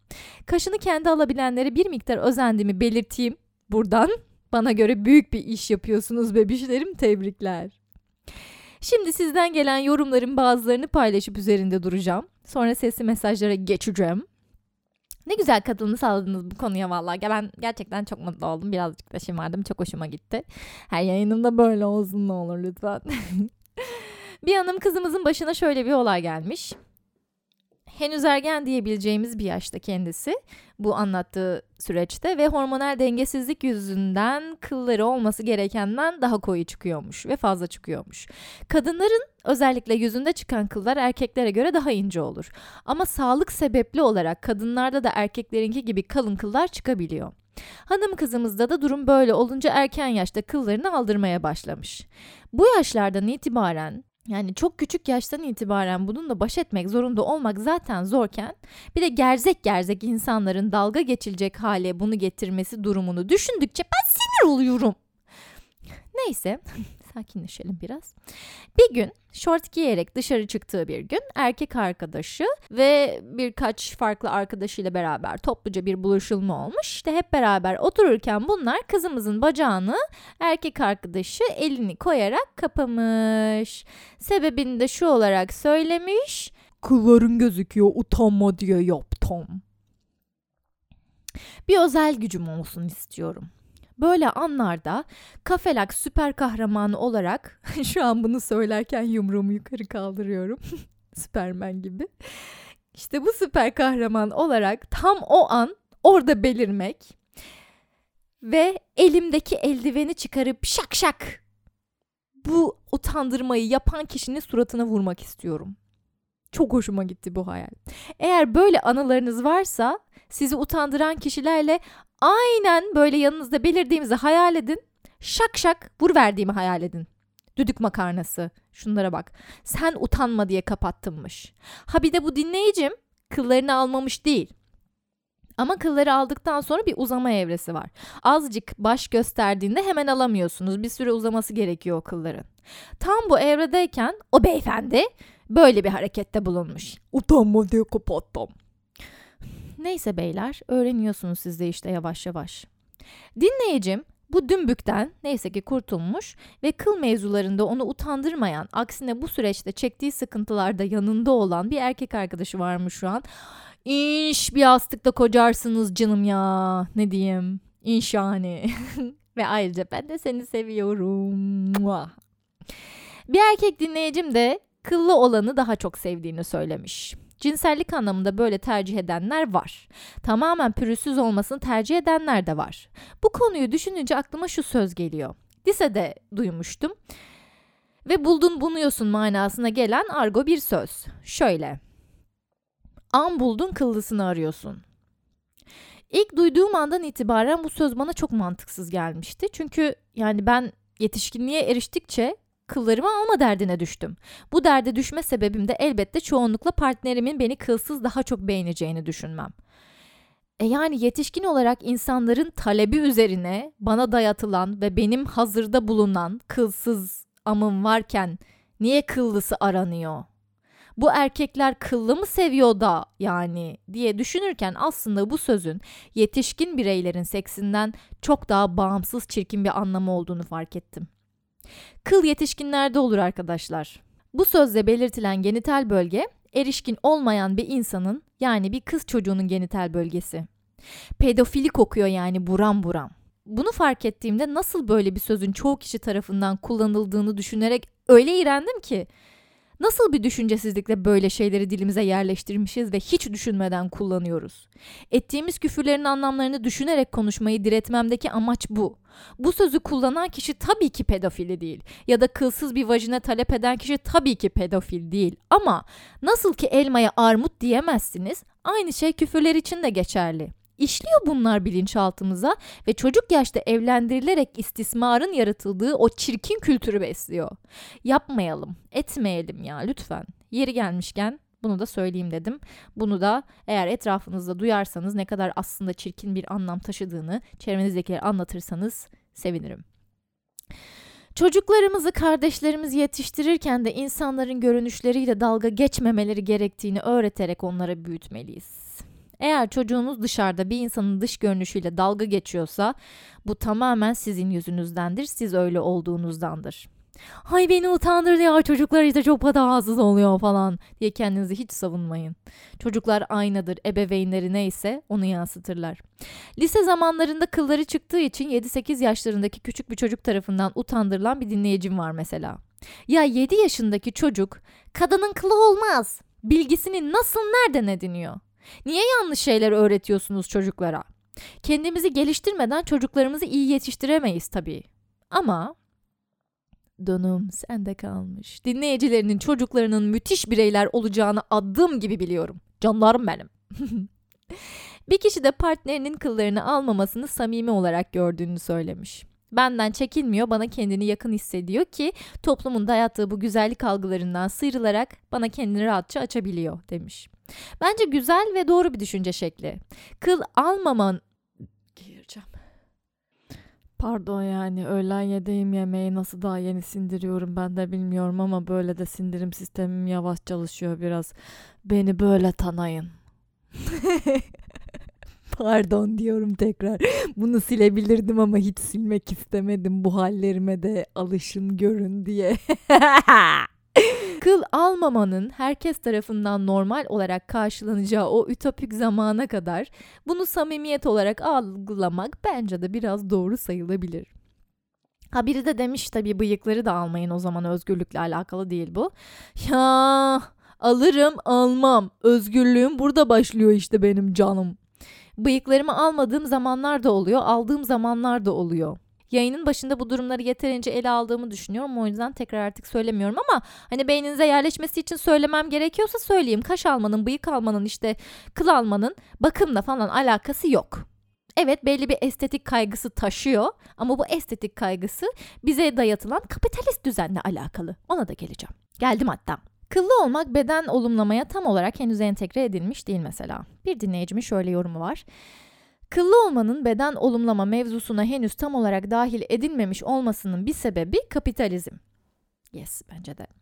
Speaker 1: Kaşını kendi alabilenlere bir miktar özendiğimi belirteyim buradan. Bana göre büyük bir iş yapıyorsunuz bebişlerim tebrikler. Şimdi sizden gelen yorumların bazılarını paylaşıp üzerinde duracağım. Sonra sesli mesajlara geçeceğim. Ne güzel katılımı sağladınız bu konuya vallahi. Ben gerçekten çok mutlu oldum. Birazcık da şımardım. Çok hoşuma gitti. Her yayınımda böyle olsun ne olur lütfen. bir hanım kızımızın başına şöyle bir olay gelmiş henüz ergen diyebileceğimiz bir yaşta kendisi bu anlattığı süreçte ve hormonal dengesizlik yüzünden kılları olması gerekenden daha koyu çıkıyormuş ve fazla çıkıyormuş. Kadınların özellikle yüzünde çıkan kıllar erkeklere göre daha ince olur. Ama sağlık sebepli olarak kadınlarda da erkeklerinki gibi kalın kıllar çıkabiliyor. Hanım kızımızda da durum böyle olunca erken yaşta kıllarını aldırmaya başlamış. Bu yaşlardan itibaren yani çok küçük yaştan itibaren bununla baş etmek zorunda olmak zaten zorken bir de gerzek gerzek insanların dalga geçilecek hale bunu getirmesi durumunu düşündükçe ben sinir oluyorum. Neyse sakinleşelim biraz. Bir gün şort giyerek dışarı çıktığı bir gün erkek arkadaşı ve birkaç farklı arkadaşıyla beraber topluca bir buluşulma olmuş. İşte hep beraber otururken bunlar kızımızın bacağını erkek arkadaşı elini koyarak kapamış. Sebebini de şu olarak söylemiş. Kılların gözüküyor utanma diye yaptım. Bir özel gücüm olsun istiyorum. Böyle anlarda kafelak süper kahramanı olarak şu an bunu söylerken yumruğumu yukarı kaldırıyorum. Süpermen gibi. İşte bu süper kahraman olarak tam o an orada belirmek ve elimdeki eldiveni çıkarıp şak şak bu utandırmayı yapan kişinin suratına vurmak istiyorum. Çok hoşuma gitti bu hayal. Eğer böyle anılarınız varsa sizi utandıran kişilerle aynen böyle yanınızda belirdiğimizi hayal edin. Şak şak vur verdiğimi hayal edin. Düdük makarnası. Şunlara bak. Sen utanma diye kapattınmış. Ha bir de bu dinleyicim kıllarını almamış değil. Ama kılları aldıktan sonra bir uzama evresi var. Azıcık baş gösterdiğinde hemen alamıyorsunuz. Bir süre uzaması gerekiyor o kılların. Tam bu evredeyken o beyefendi böyle bir harekette bulunmuş. Utanma diye kapattım. Neyse beyler öğreniyorsunuz siz de işte yavaş yavaş. Dinleyicim bu dümbükten neyse ki kurtulmuş ve kıl mevzularında onu utandırmayan, aksine bu süreçte çektiği sıkıntılarda yanında olan bir erkek arkadaşı varmış şu an. İş bir yastıkta kocarsınız canım ya. Ne diyeyim? İnş yani. ve ayrıca ben de seni seviyorum. Bir erkek dinleyicim de kıllı olanı daha çok sevdiğini söylemiş. Cinsellik anlamında böyle tercih edenler var. Tamamen pürüzsüz olmasını tercih edenler de var. Bu konuyu düşününce aklıma şu söz geliyor. Lisede duymuştum. Ve buldun bunuyorsun manasına gelen argo bir söz. Şöyle. An buldun kıllısını arıyorsun. İlk duyduğum andan itibaren bu söz bana çok mantıksız gelmişti. Çünkü yani ben yetişkinliğe eriştikçe kıllarımı alma derdine düştüm. Bu derde düşme sebebim de elbette çoğunlukla partnerimin beni kılsız daha çok beğeneceğini düşünmem. E yani yetişkin olarak insanların talebi üzerine bana dayatılan ve benim hazırda bulunan kılsız amım varken niye kıllısı aranıyor? Bu erkekler kıllı mı seviyor da yani diye düşünürken aslında bu sözün yetişkin bireylerin seksinden çok daha bağımsız çirkin bir anlamı olduğunu fark ettim. Kıl yetişkinlerde olur arkadaşlar. Bu sözle belirtilen genital bölge erişkin olmayan bir insanın yani bir kız çocuğunun genital bölgesi. Pedofili kokuyor yani buram buram. Bunu fark ettiğimde nasıl böyle bir sözün çoğu kişi tarafından kullanıldığını düşünerek öyle iğrendim ki Nasıl bir düşüncesizlikle böyle şeyleri dilimize yerleştirmişiz ve hiç düşünmeden kullanıyoruz? Ettiğimiz küfürlerin anlamlarını düşünerek konuşmayı diretmemdeki amaç bu. Bu sözü kullanan kişi tabii ki pedofili değil ya da kılsız bir vajine talep eden kişi tabii ki pedofil değil. Ama nasıl ki elmaya armut diyemezsiniz, aynı şey küfürler için de geçerli. İşliyor bunlar bilinçaltımıza ve çocuk yaşta evlendirilerek istismarın yaratıldığı o çirkin kültürü besliyor. Yapmayalım, etmeyelim ya lütfen. Yeri gelmişken bunu da söyleyeyim dedim. Bunu da eğer etrafınızda duyarsanız ne kadar aslında çirkin bir anlam taşıdığını çevrenizdekileri anlatırsanız sevinirim. Çocuklarımızı kardeşlerimizi yetiştirirken de insanların görünüşleriyle dalga geçmemeleri gerektiğini öğreterek onlara büyütmeliyiz. Eğer çocuğunuz dışarıda bir insanın dış görünüşüyle dalga geçiyorsa bu tamamen sizin yüzünüzdendir. Siz öyle olduğunuzdandır. Hay beni utandırdı ya çocuklar işte çok patavatsız oluyor falan diye kendinizi hiç savunmayın. Çocuklar aynadır ebeveynleri neyse onu yansıtırlar. Lise zamanlarında kılları çıktığı için 7-8 yaşlarındaki küçük bir çocuk tarafından utandırılan bir dinleyicim var mesela. Ya 7 yaşındaki çocuk kadının kılı olmaz bilgisini nasıl nereden ediniyor? Niye yanlış şeyler öğretiyorsunuz çocuklara? Kendimizi geliştirmeden çocuklarımızı iyi yetiştiremeyiz tabii. Ama donum sende kalmış. Dinleyicilerinin çocuklarının müthiş bireyler olacağını adım gibi biliyorum. Canlarım benim. bir kişi de partnerinin kıllarını almamasını samimi olarak gördüğünü söylemiş. Benden çekinmiyor, bana kendini yakın hissediyor ki toplumun dayattığı bu güzellik algılarından sıyrılarak bana kendini rahatça açabiliyor demiş. Bence güzel ve doğru bir düşünce şekli. Kıl almaman... Gireceğim. Pardon yani öğlen yediğim yemeği nasıl daha yeni sindiriyorum ben de bilmiyorum ama böyle de sindirim sistemim yavaş çalışıyor biraz. Beni böyle tanıyın. Pardon diyorum tekrar. Bunu silebilirdim ama hiç silmek istemedim. Bu hallerime de alışın görün diye. Kıl almamanın herkes tarafından normal olarak karşılanacağı o ütopik zamana kadar bunu samimiyet olarak algılamak bence de biraz doğru sayılabilir. Ha biri de demiş tabii bıyıkları da almayın o zaman özgürlükle alakalı değil bu. Ya alırım almam özgürlüğüm burada başlıyor işte benim canım. Bıyıklarımı almadığım zamanlar da oluyor aldığım zamanlar da oluyor yayının başında bu durumları yeterince ele aldığımı düşünüyorum. O yüzden tekrar artık söylemiyorum ama hani beyninize yerleşmesi için söylemem gerekiyorsa söyleyeyim. Kaş almanın, bıyık almanın, işte kıl almanın bakımla falan alakası yok. Evet belli bir estetik kaygısı taşıyor ama bu estetik kaygısı bize dayatılan kapitalist düzenle alakalı. Ona da geleceğim. Geldim hatta. Kıllı olmak beden olumlamaya tam olarak henüz entegre edilmiş değil mesela. Bir dinleyicimin şöyle yorumu var. Kıllı olmanın beden olumlama mevzusuna henüz tam olarak dahil edilmemiş olmasının bir sebebi kapitalizm. Yes bence de.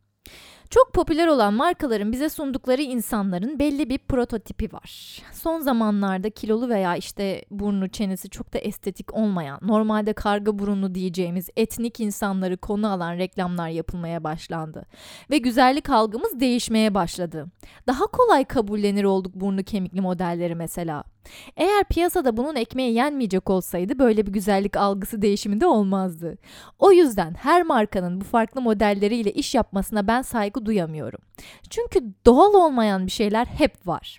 Speaker 1: Çok popüler olan markaların bize sundukları insanların belli bir prototipi var. Son zamanlarda kilolu veya işte burnu çenesi çok da estetik olmayan, normalde karga burunlu diyeceğimiz etnik insanları konu alan reklamlar yapılmaya başlandı. Ve güzellik algımız değişmeye başladı. Daha kolay kabullenir olduk burnu kemikli modelleri mesela. Eğer piyasada bunun ekmeği yenmeyecek olsaydı böyle bir güzellik algısı değişimi de olmazdı. O yüzden her markanın bu farklı modelleriyle iş yapmasına ben saygı duyamıyorum. Çünkü doğal olmayan bir şeyler hep var.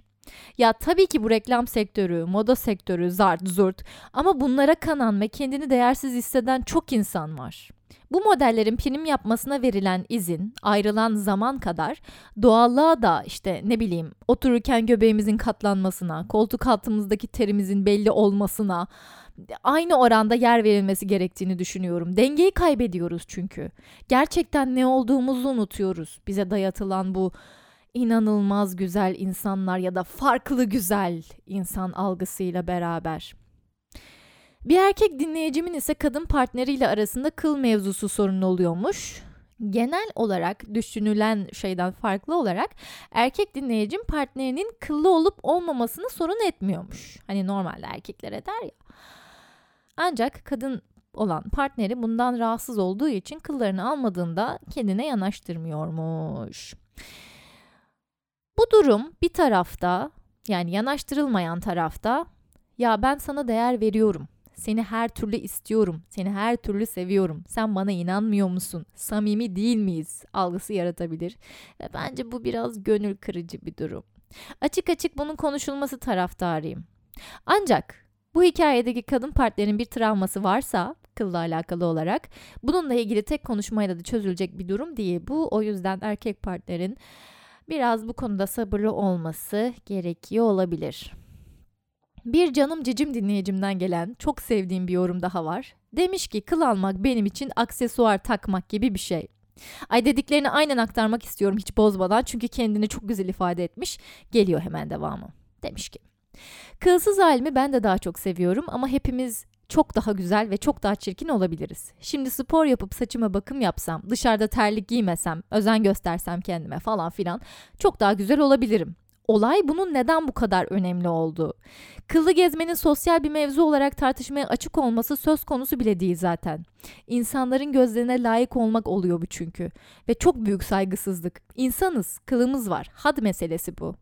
Speaker 1: Ya tabii ki bu reklam sektörü, moda sektörü, zart zurt ama bunlara kanan ve kendini değersiz hisseden çok insan var. Bu modellerin prim yapmasına verilen izin, ayrılan zaman kadar doğallığa da işte ne bileyim otururken göbeğimizin katlanmasına, koltuk altımızdaki terimizin belli olmasına aynı oranda yer verilmesi gerektiğini düşünüyorum. Dengeyi kaybediyoruz çünkü. Gerçekten ne olduğumuzu unutuyoruz. Bize dayatılan bu inanılmaz güzel insanlar ya da farklı güzel insan algısıyla beraber. Bir erkek dinleyicimin ise kadın partneriyle arasında kıl mevzusu sorun oluyormuş. Genel olarak düşünülen şeyden farklı olarak erkek dinleyicim partnerinin kıllı olup olmamasını sorun etmiyormuş. Hani normalde erkekler eder ya. Ancak kadın olan partneri bundan rahatsız olduğu için kıllarını almadığında kendine yanaştırmıyormuş. Bu durum bir tarafta yani yanaştırılmayan tarafta ya ben sana değer veriyorum seni her türlü istiyorum. Seni her türlü seviyorum. Sen bana inanmıyor musun? Samimi değil miyiz? algısı yaratabilir. Ve bence bu biraz gönül kırıcı bir durum. Açık açık bunun konuşulması taraftarıyım. Ancak bu hikayedeki kadın partnerin bir travması varsa kılla alakalı olarak bununla ilgili tek konuşmayla da çözülecek bir durum değil bu. O yüzden erkek partnerin biraz bu konuda sabırlı olması gerekiyor olabilir. Bir canım cicim dinleyicimden gelen çok sevdiğim bir yorum daha var. Demiş ki kıl almak benim için aksesuar takmak gibi bir şey. Ay dediklerini aynen aktarmak istiyorum hiç bozmadan çünkü kendini çok güzel ifade etmiş. Geliyor hemen devamı. Demiş ki Kılsız halimi ben de daha çok seviyorum ama hepimiz çok daha güzel ve çok daha çirkin olabiliriz. Şimdi spor yapıp saçıma bakım yapsam, dışarıda terlik giymesem, özen göstersem kendime falan filan çok daha güzel olabilirim. Olay bunun neden bu kadar önemli olduğu. Kıllı gezmenin sosyal bir mevzu olarak tartışmaya açık olması söz konusu bile değil zaten. İnsanların gözlerine layık olmak oluyor bu çünkü. Ve çok büyük saygısızlık. İnsanız, kılımız var. Had meselesi bu.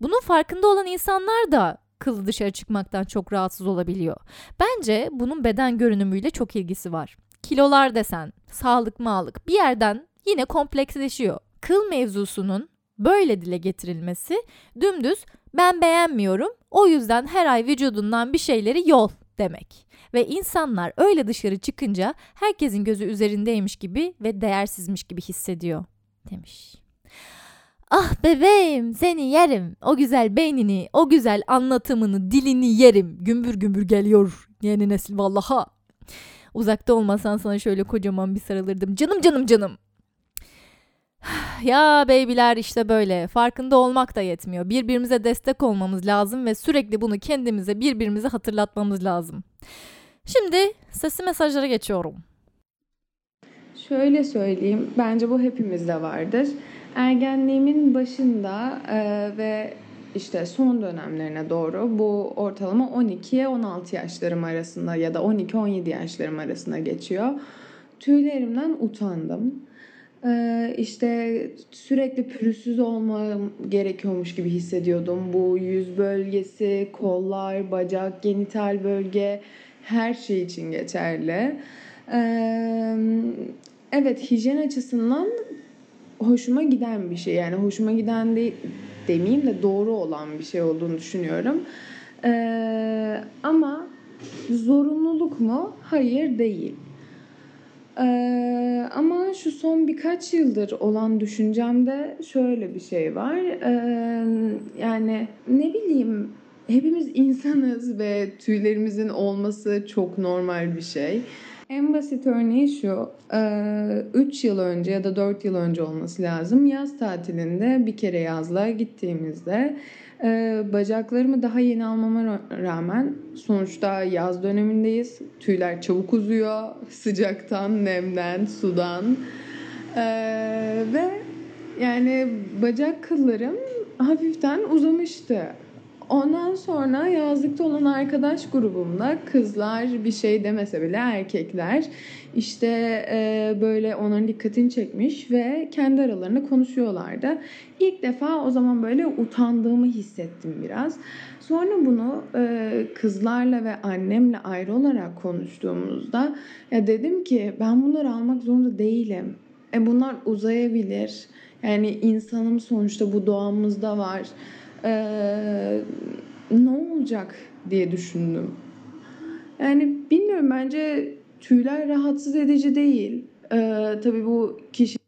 Speaker 1: Bunun farkında olan insanlar da kıllı dışarı çıkmaktan çok rahatsız olabiliyor. Bence bunun beden görünümüyle çok ilgisi var. Kilolar desen, sağlık mağlık bir yerden yine kompleksleşiyor. Kıl mevzusunun böyle dile getirilmesi dümdüz ben beğenmiyorum o yüzden her ay vücudundan bir şeyleri yol demek. Ve insanlar öyle dışarı çıkınca herkesin gözü üzerindeymiş gibi ve değersizmiş gibi hissediyor demiş. Ah bebeğim seni yerim. O güzel beynini, o güzel anlatımını, dilini yerim. Gümbür gümbür geliyor yeni nesil vallaha. Uzakta olmasan sana şöyle kocaman bir sarılırdım. Canım canım canım. Ya beybiler işte böyle. Farkında olmak da yetmiyor. Birbirimize destek olmamız lazım ve sürekli bunu kendimize, birbirimize hatırlatmamız lazım. Şimdi sesli mesajlara geçiyorum.
Speaker 2: Şöyle söyleyeyim, bence bu hepimizde vardır. Ergenliğimin başında e, ve işte son dönemlerine doğru bu ortalama 12'ye 16 yaşlarım arasında ya da 12-17 yaşlarım arasında geçiyor. Tüylerimden utandım. Ee, işte sürekli pürüzsüz olmam gerekiyormuş gibi hissediyordum. Bu yüz bölgesi, kollar, bacak, genital bölge her şey için geçerli. Ee, evet hijyen açısından hoşuma giden bir şey. Yani hoşuma giden de demeyeyim de doğru olan bir şey olduğunu düşünüyorum. Ee, ama zorunluluk mu? Hayır değil. Ee, ama şu son birkaç yıldır olan düşüncemde şöyle bir şey var. Ee, yani ne bileyim hepimiz insanız ve tüylerimizin olması çok normal bir şey. En basit örneği şu, 3 yıl önce ya da 4 yıl önce olması lazım. Yaz tatilinde bir kere yazlığa gittiğimizde bacaklarımı daha yeni almama rağmen sonuçta yaz dönemindeyiz. Tüyler çabuk uzuyor sıcaktan, nemden, sudan. Ve Yani bacak kıllarım hafiften uzamıştı. Ondan sonra yazlıkta olan arkadaş grubumda kızlar bir şey demese bile erkekler işte e, böyle onların dikkatini çekmiş ve kendi aralarında konuşuyorlardı. İlk defa o zaman böyle utandığımı hissettim biraz. Sonra bunu e, kızlarla ve annemle ayrı olarak konuştuğumuzda ya dedim ki ben bunları almak zorunda değilim. E bunlar uzayabilir. Yani insanım sonuçta bu doğamızda var ee, ne olacak diye düşündüm. Yani bilmiyorum bence tüyler rahatsız edici değil. Ee, tabii bu kişi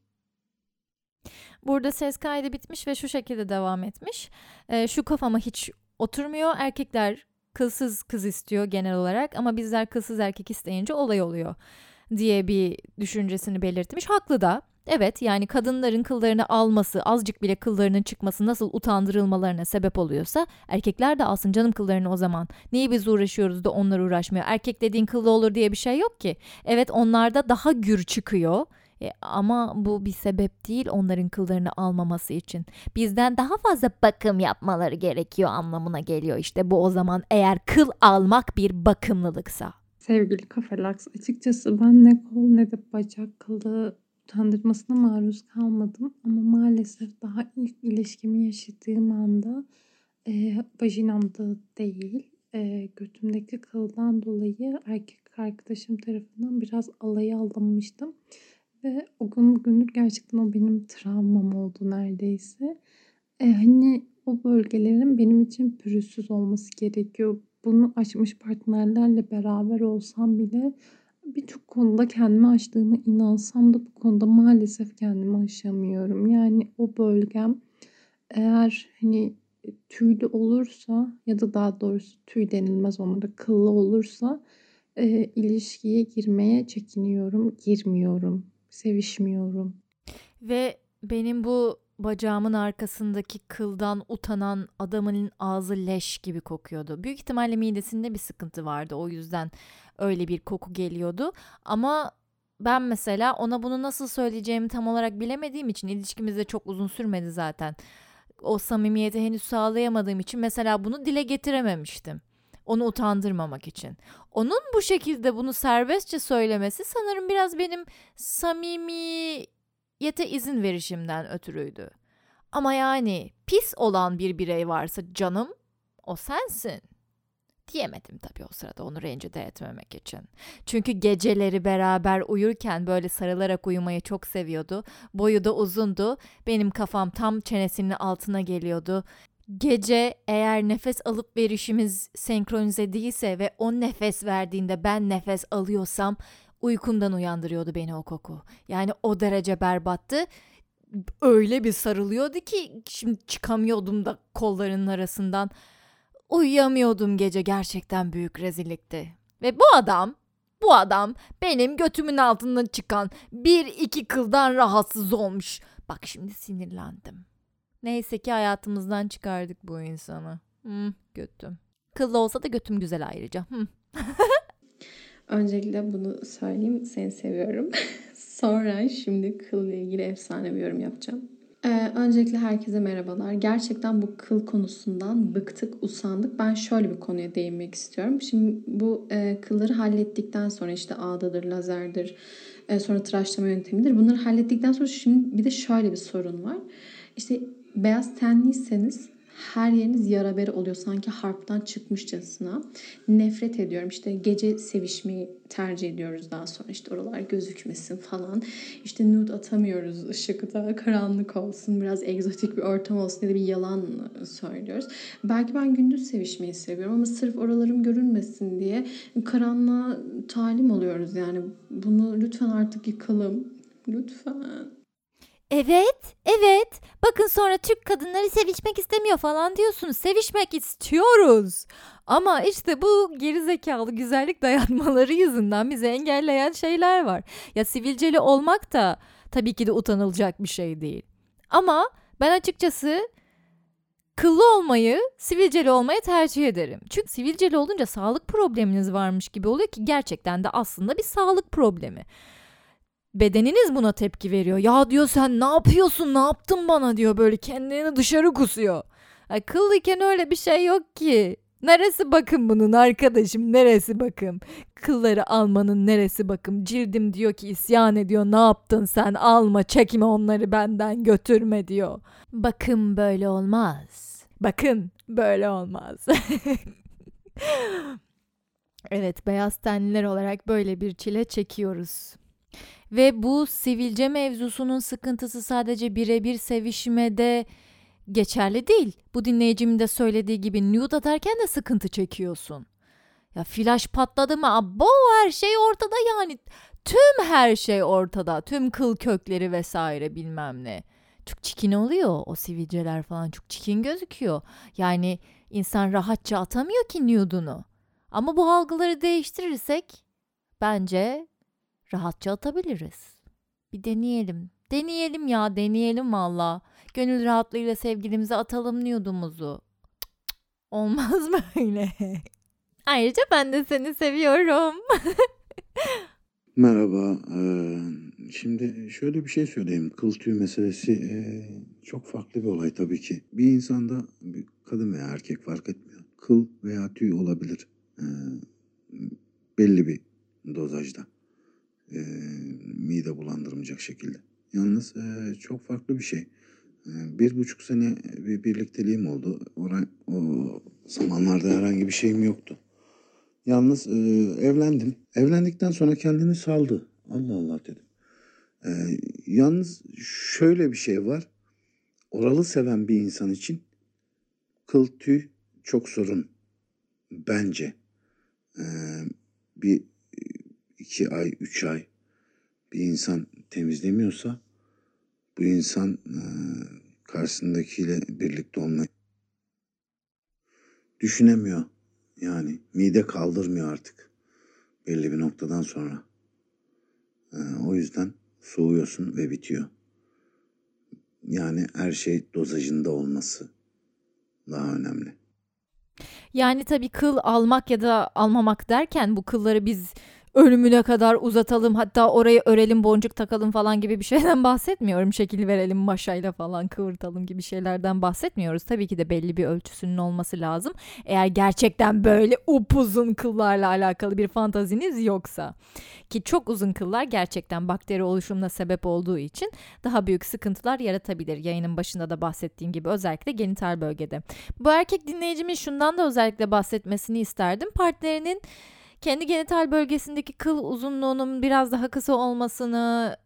Speaker 1: Burada ses kaydı bitmiş ve şu şekilde devam etmiş. Ee, şu kafama hiç oturmuyor. Erkekler kılsız kız istiyor genel olarak ama bizler kılsız erkek isteyince olay oluyor diye bir düşüncesini belirtmiş. Haklı da. Evet yani kadınların kıllarını alması, azıcık bile kıllarının çıkması nasıl utandırılmalarına sebep oluyorsa erkekler de alsın canım kıllarını o zaman. Niye biz uğraşıyoruz da onlar uğraşmıyor? Erkek dediğin kıllı olur diye bir şey yok ki. Evet onlarda daha gür çıkıyor. E, ama bu bir sebep değil onların kıllarını almaması için. Bizden daha fazla bakım yapmaları gerekiyor anlamına geliyor işte bu o zaman eğer kıl almak bir bakımlılıksa.
Speaker 3: Sevgili Kafelax açıkçası ben ne kol ne de bacak kılı utandırmasına maruz kalmadım ama maalesef daha ilk ilişkimi yaşadığım anda e, vajinamda değil e, götümdeki kıldan dolayı erkek arkadaşım tarafından biraz alaya alınmıştım. Ve o gün bugündür gerçekten o benim travmam oldu neredeyse. E, hani o bölgelerin benim için pürüzsüz olması gerekiyor. Bunu aşmış partnerlerle beraber olsam bile birçok konuda kendimi aştığıma inansam da bu konuda maalesef kendimi aşamıyorum. Yani o bölgem eğer hani tüylü olursa ya da daha doğrusu tüy denilmez onlara kıllı olursa e, ilişkiye girmeye çekiniyorum, girmiyorum, sevişmiyorum.
Speaker 1: Ve benim bu bacağımın arkasındaki kıldan utanan adamın ağzı leş gibi kokuyordu. Büyük ihtimalle midesinde bir sıkıntı vardı. O yüzden öyle bir koku geliyordu. Ama ben mesela ona bunu nasıl söyleyeceğimi tam olarak bilemediğim için ilişkimiz de çok uzun sürmedi zaten. O samimiyeti henüz sağlayamadığım için mesela bunu dile getirememiştim. Onu utandırmamak için. Onun bu şekilde bunu serbestçe söylemesi sanırım biraz benim samimiyete izin verişimden ötürüydü. Ama yani pis olan bir birey varsa canım o sensin diyemedim tabii o sırada onu rencide etmemek için. Çünkü geceleri beraber uyurken böyle sarılarak uyumayı çok seviyordu. Boyu da uzundu. Benim kafam tam çenesinin altına geliyordu. Gece eğer nefes alıp verişimiz senkronize değilse ve o nefes verdiğinde ben nefes alıyorsam uykumdan uyandırıyordu beni o koku. Yani o derece berbattı. Öyle bir sarılıyordu ki şimdi çıkamıyordum da kollarının arasından. Uyuyamıyordum gece gerçekten büyük rezillikti. Ve bu adam, bu adam benim götümün altından çıkan bir iki kıldan rahatsız olmuş. Bak şimdi sinirlendim. Neyse ki hayatımızdan çıkardık bu insanı. Hmm, götüm. Kıllı olsa da götüm güzel ayrıca. Hmm.
Speaker 4: Öncelikle bunu söyleyeyim. Seni seviyorum. Sonra şimdi kılla ilgili efsane bir yorum yapacağım. Ee, öncelikle herkese merhabalar. Gerçekten bu kıl konusundan bıktık, usandık. Ben şöyle bir konuya değinmek istiyorum. Şimdi bu e, kılları hallettikten sonra işte ağdadır, lazerdir, e, sonra tıraşlama yöntemidir. Bunları hallettikten sonra şimdi bir de şöyle bir sorun var. İşte beyaz tenliyseniz her yeriniz yara bere oluyor sanki harptan çıkmışçasına. Nefret ediyorum. İşte gece sevişmeyi tercih ediyoruz daha sonra. işte oralar gözükmesin falan. İşte nude atamıyoruz ışıkta. Karanlık olsun. Biraz egzotik bir ortam olsun diye bir yalan söylüyoruz. Belki ben gündüz sevişmeyi seviyorum ama sırf oralarım görünmesin diye karanlığa talim oluyoruz. Yani bunu lütfen artık yıkalım. Lütfen.
Speaker 1: Evet, evet. Bakın sonra Türk kadınları sevişmek istemiyor falan diyorsunuz. Sevişmek istiyoruz. Ama işte bu gerizekalı güzellik dayatmaları yüzünden bizi engelleyen şeyler var. Ya sivilceli olmak da tabii ki de utanılacak bir şey değil. Ama ben açıkçası kıllı olmayı sivilceli olmaya tercih ederim. Çünkü sivilceli olunca sağlık probleminiz varmış gibi oluyor ki gerçekten de aslında bir sağlık problemi Bedeniniz buna tepki veriyor. Ya diyor sen ne yapıyorsun ne yaptın bana diyor böyle kendini dışarı kusuyor. Ya, kıllıyken öyle bir şey yok ki. Neresi bakım bunun arkadaşım neresi bakım? Kılları almanın neresi bakım? Cildim diyor ki isyan ediyor ne yaptın sen alma çekme onları benden götürme diyor. Bakım böyle olmaz. Bakın böyle olmaz. evet beyaz tenliler olarak böyle bir çile çekiyoruz. Ve bu sivilce mevzusunun sıkıntısı sadece birebir sevişmede geçerli değil. Bu dinleyicimin de söylediği gibi nude atarken de sıkıntı çekiyorsun. Ya flash patladı mı? Abo her şey ortada yani. Tüm her şey ortada. Tüm kıl kökleri vesaire bilmem ne. Çok çikin oluyor o sivilceler falan çok çikin gözüküyor. Yani insan rahatça atamıyor ki nude'unu. Ama bu algıları değiştirirsek bence rahatça atabiliriz. Bir deneyelim. Deneyelim ya deneyelim valla. Gönül rahatlığıyla sevgilimize atalım nude'umuzu. Olmaz böyle. Ayrıca ben de seni seviyorum.
Speaker 5: Merhaba. Ee, şimdi şöyle bir şey söyleyeyim. Kıl tüy meselesi e, çok farklı bir olay tabii ki. Bir insanda bir kadın veya erkek fark etmiyor. Kıl veya tüy olabilir. Ee, belli bir dozajda. Ee, mide bulandırmayacak şekilde. Yalnız e, çok farklı bir şey. Ee, bir buçuk sene bir birlikteliğim oldu. Oray, o zamanlarda herhangi bir şeyim yoktu. Yalnız e, evlendim. Evlendikten sonra kendini saldı. Allah Allah dedim. E, yalnız şöyle bir şey var. Oralı seven bir insan için kıl tüy çok sorun. Bence. E, bir iki ay, üç ay bir insan temizlemiyorsa bu insan e, karşısındakiyle birlikte olmayı düşünemiyor. Yani mide kaldırmıyor artık belli bir noktadan sonra. Ee, o yüzden soğuyorsun ve bitiyor. Yani her şey dozajında olması daha önemli.
Speaker 1: Yani tabii kıl almak ya da almamak derken bu kılları biz ölümüne kadar uzatalım hatta orayı örelim boncuk takalım falan gibi bir şeyden bahsetmiyorum. Şekil verelim maşayla falan kıvırtalım gibi şeylerden bahsetmiyoruz. Tabii ki de belli bir ölçüsünün olması lazım. Eğer gerçekten böyle upuzun kıllarla alakalı bir fantaziniz yoksa. Ki çok uzun kıllar gerçekten bakteri oluşumuna sebep olduğu için daha büyük sıkıntılar yaratabilir. Yayının başında da bahsettiğim gibi özellikle genital bölgede. Bu erkek dinleyicimin şundan da özellikle bahsetmesini isterdim. Partnerinin kendi genital bölgesindeki kıl uzunluğunun biraz daha kısa olmasını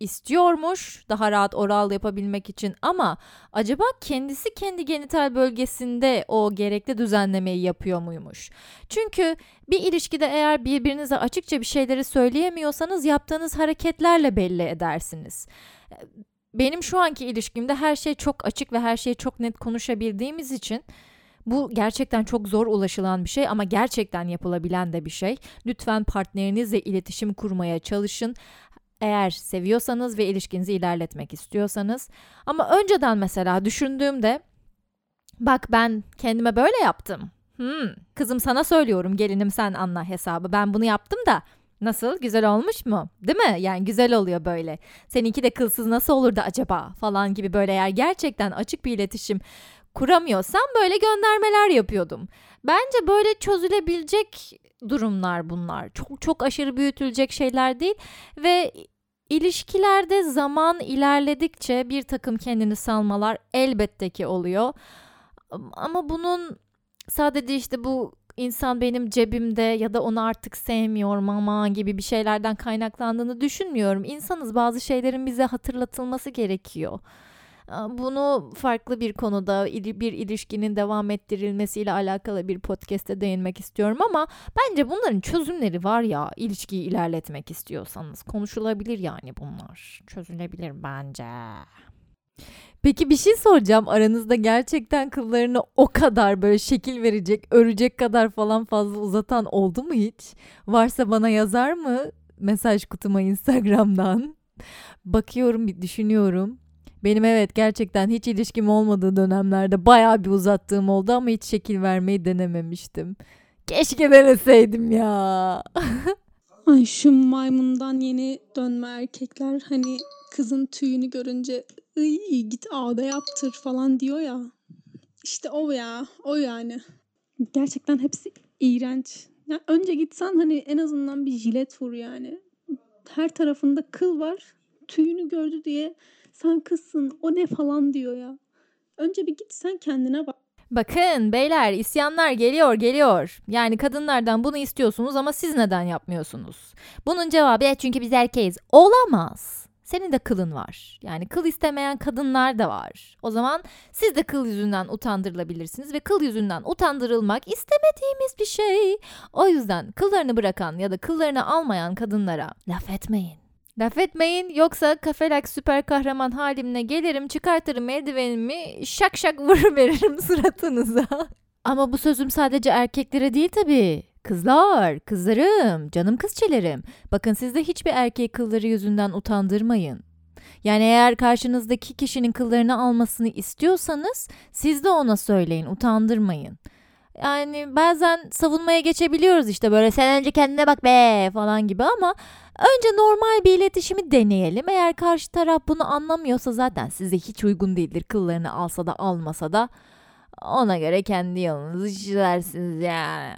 Speaker 1: istiyormuş daha rahat oral yapabilmek için ama acaba kendisi kendi genital bölgesinde o gerekli düzenlemeyi yapıyor muymuş? Çünkü bir ilişkide eğer birbirinize açıkça bir şeyleri söyleyemiyorsanız yaptığınız hareketlerle belli edersiniz. Benim şu anki ilişkimde her şey çok açık ve her şeyi çok net konuşabildiğimiz için bu gerçekten çok zor ulaşılan bir şey ama gerçekten yapılabilen de bir şey. Lütfen partnerinizle iletişim kurmaya çalışın. Eğer seviyorsanız ve ilişkinizi ilerletmek istiyorsanız. Ama önceden mesela düşündüğümde bak ben kendime böyle yaptım. Hmm, kızım sana söylüyorum gelinim sen anla hesabı. Ben bunu yaptım da Nasıl? Güzel olmuş mu? Değil mi? Yani güzel oluyor böyle. Seninki de kılsız nasıl olurdu acaba? Falan gibi böyle eğer gerçekten açık bir iletişim kuramıyorsam böyle göndermeler yapıyordum. Bence böyle çözülebilecek durumlar bunlar. Çok çok aşırı büyütülecek şeyler değil ve ilişkilerde zaman ilerledikçe bir takım kendini salmalar elbette ki oluyor. Ama bunun sadece işte bu insan benim cebimde ya da onu artık sevmiyorum ama gibi bir şeylerden kaynaklandığını düşünmüyorum. İnsanız bazı şeylerin bize hatırlatılması gerekiyor. Bunu farklı bir konuda bir ilişkinin devam ettirilmesiyle alakalı bir podcast'te değinmek istiyorum ama bence bunların çözümleri var ya ilişkiyi ilerletmek istiyorsanız konuşulabilir yani bunlar. Çözülebilir bence. Peki bir şey soracağım. Aranızda gerçekten kıllarını o kadar böyle şekil verecek, örecek kadar falan fazla uzatan oldu mu hiç? Varsa bana yazar mı? Mesaj kutuma Instagram'dan. Bakıyorum, bir düşünüyorum. Benim evet gerçekten hiç ilişkim olmadığı dönemlerde bayağı bir uzattığım oldu ama hiç şekil vermeyi denememiştim. Keşke deneseydim ya.
Speaker 6: Ay şu maymundan yeni dönme erkekler hani kızın tüyünü görünce Iy, git ağda yaptır falan diyor ya. İşte o ya, o yani. Gerçekten hepsi iğrenç. Ya önce gitsen hani en azından bir jilet vur yani. Her tarafında kıl var. Tüyünü gördü diye sen kızsın o ne falan diyor ya. Önce bir git sen kendine bak.
Speaker 1: Bakın beyler isyanlar geliyor geliyor. Yani kadınlardan bunu istiyorsunuz ama siz neden yapmıyorsunuz? Bunun cevabı "E, çünkü biz erkeğiz. Olamaz. Senin de kılın var. Yani kıl istemeyen kadınlar da var. O zaman siz de kıl yüzünden utandırılabilirsiniz ve kıl yüzünden utandırılmak istemediğimiz bir şey. O yüzden kıllarını bırakan ya da kıllarını almayan kadınlara laf etmeyin. Laf etmeyin yoksa kafelak süper kahraman halimle gelirim çıkartırım eldivenimi şak şak vuruveririm suratınıza. Ama bu sözüm sadece erkeklere değil tabii. Kızlar, kızlarım, canım kızçelerim. Bakın siz de hiçbir erkek kılları yüzünden utandırmayın. Yani eğer karşınızdaki kişinin kıllarını almasını istiyorsanız siz de ona söyleyin, utandırmayın. Yani bazen savunmaya geçebiliyoruz işte böyle sen önce kendine bak be falan gibi ama önce normal bir iletişimi deneyelim. Eğer karşı taraf bunu anlamıyorsa zaten size hiç uygun değildir. Kıllarını alsa da almasa da ona göre kendi yolunuzu çizersiniz yani.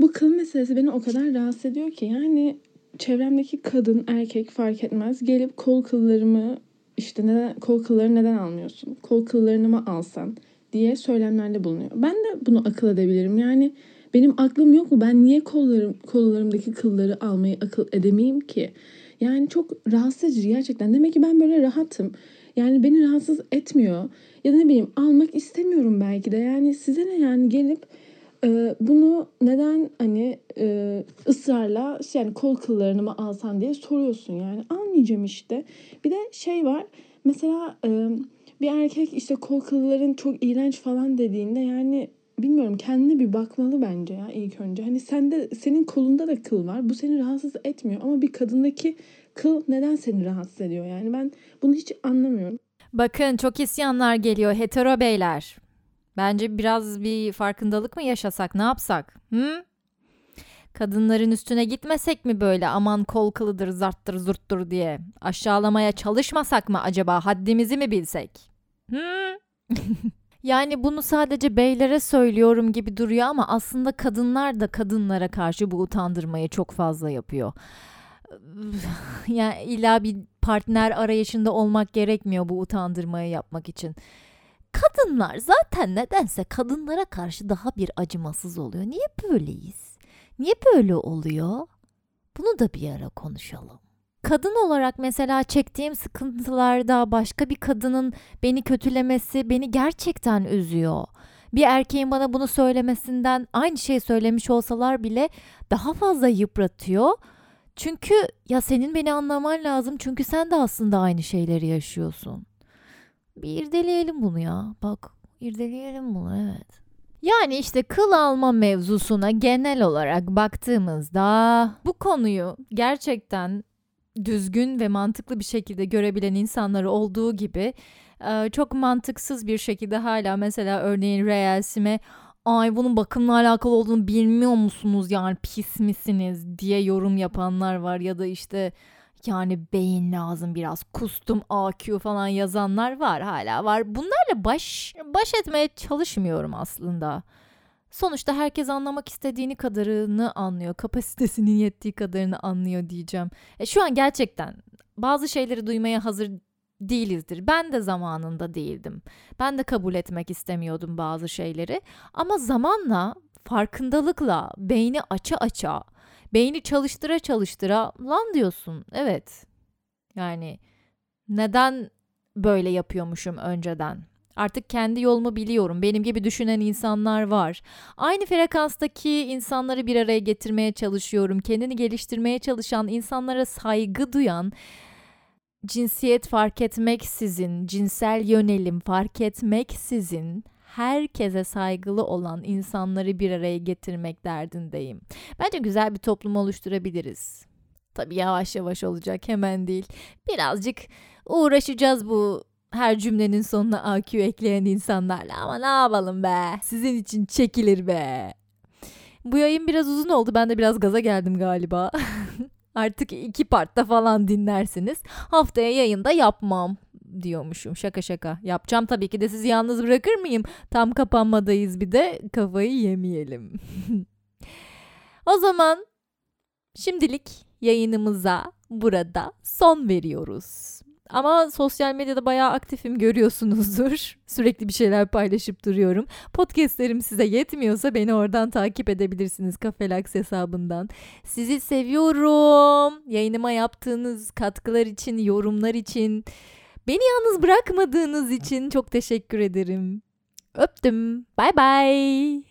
Speaker 7: Bu kıl meselesi beni o kadar rahatsız ediyor ki yani çevremdeki kadın erkek fark etmez gelip kol kıllarımı işte neden kol kılları neden almıyorsun? Kol kıllarını mı alsan diye söylemlerde bulunuyor. Ben de bunu akıl edebilirim. Yani benim aklım yok mu? Ben niye kollarım kollarımdaki kılları almayı akıl edemeyim ki? Yani çok rahatsız gerçekten. Demek ki ben böyle rahatım. Yani beni rahatsız etmiyor. Ya da ne bileyim almak istemiyorum belki de. Yani size ne yani gelip e, bunu neden hani e, ısrarla yani kol kıllarını mı alsan diye soruyorsun yani. Almayacağım işte. Bir de şey var. Mesela e, bir erkek işte kol kılların çok iğrenç falan dediğinde yani bilmiyorum kendine bir bakmalı bence ya ilk önce. Hani sende senin kolunda da kıl var. Bu seni rahatsız etmiyor ama bir kadındaki kıl neden seni rahatsız ediyor yani ben bunu hiç anlamıyorum.
Speaker 1: Bakın çok isyanlar geliyor hetero beyler. Bence biraz bir farkındalık mı yaşasak ne yapsak? Hı? Kadınların üstüne gitmesek mi böyle aman kol kılıdır zarttır zurttur diye aşağılamaya çalışmasak mı acaba haddimizi mi bilsek? Hı? yani bunu sadece beylere söylüyorum gibi duruyor ama aslında kadınlar da kadınlara karşı bu utandırmayı çok fazla yapıyor. yani illa bir partner arayışında olmak gerekmiyor bu utandırmayı yapmak için. Kadınlar zaten nedense kadınlara karşı daha bir acımasız oluyor. Niye böyleyiz? Niye böyle oluyor? Bunu da bir ara konuşalım. Kadın olarak mesela çektiğim sıkıntılarda başka bir kadının beni kötülemesi beni gerçekten üzüyor. Bir erkeğin bana bunu söylemesinden aynı şeyi söylemiş olsalar bile daha fazla yıpratıyor. Çünkü ya senin beni anlaman lazım çünkü sen de aslında aynı şeyleri yaşıyorsun. Bir irdeleyelim bunu ya. Bak irdeleyelim bunu evet. Yani işte kıl alma mevzusuna genel olarak baktığımızda bu konuyu gerçekten düzgün ve mantıklı bir şekilde görebilen insanları olduğu gibi çok mantıksız bir şekilde hala mesela örneğin Reels'ime ay bunun bakımla alakalı olduğunu bilmiyor musunuz yani pis misiniz diye yorum yapanlar var ya da işte yani beyin lazım biraz kustum AQ falan yazanlar var hala var. Bunlarla baş baş etmeye çalışmıyorum aslında. Sonuçta herkes anlamak istediğini kadarını anlıyor. Kapasitesinin yettiği kadarını anlıyor diyeceğim. E, şu an gerçekten bazı şeyleri duymaya hazır değilizdir. Ben de zamanında değildim. Ben de kabul etmek istemiyordum bazı şeyleri. Ama zamanla, farkındalıkla, beyni aça aça, beyni çalıştıra çalıştıra lan diyorsun. Evet. Yani neden böyle yapıyormuşum önceden? Artık kendi yolumu biliyorum. Benim gibi düşünen insanlar var. Aynı frekanstaki insanları bir araya getirmeye çalışıyorum. Kendini geliştirmeye çalışan, insanlara saygı duyan, cinsiyet fark etmeksizin, cinsel yönelim fark etmeksizin herkese saygılı olan insanları bir araya getirmek derdindeyim. Bence güzel bir toplum oluşturabiliriz. Tabii yavaş yavaş olacak hemen değil. Birazcık uğraşacağız bu her cümlenin sonuna AQ ekleyen insanlarla ama ne yapalım be. Sizin için çekilir be. Bu yayın biraz uzun oldu. Ben de biraz gaza geldim galiba. Artık iki partta falan dinlersiniz. Haftaya yayında yapmam diyormuşum. Şaka şaka. Yapacağım tabii ki de sizi yalnız bırakır mıyım? Tam kapanmadayız bir de kafayı yemeyelim. o zaman şimdilik yayınımıza burada son veriyoruz. Ama sosyal medyada bayağı aktifim görüyorsunuzdur. Sürekli bir şeyler paylaşıp duruyorum. Podcastlerim size yetmiyorsa beni oradan takip edebilirsiniz Kafelax hesabından. Sizi seviyorum. Yayınıma yaptığınız katkılar için, yorumlar için, beni yalnız bırakmadığınız için çok teşekkür ederim. Öptüm. Bay bay.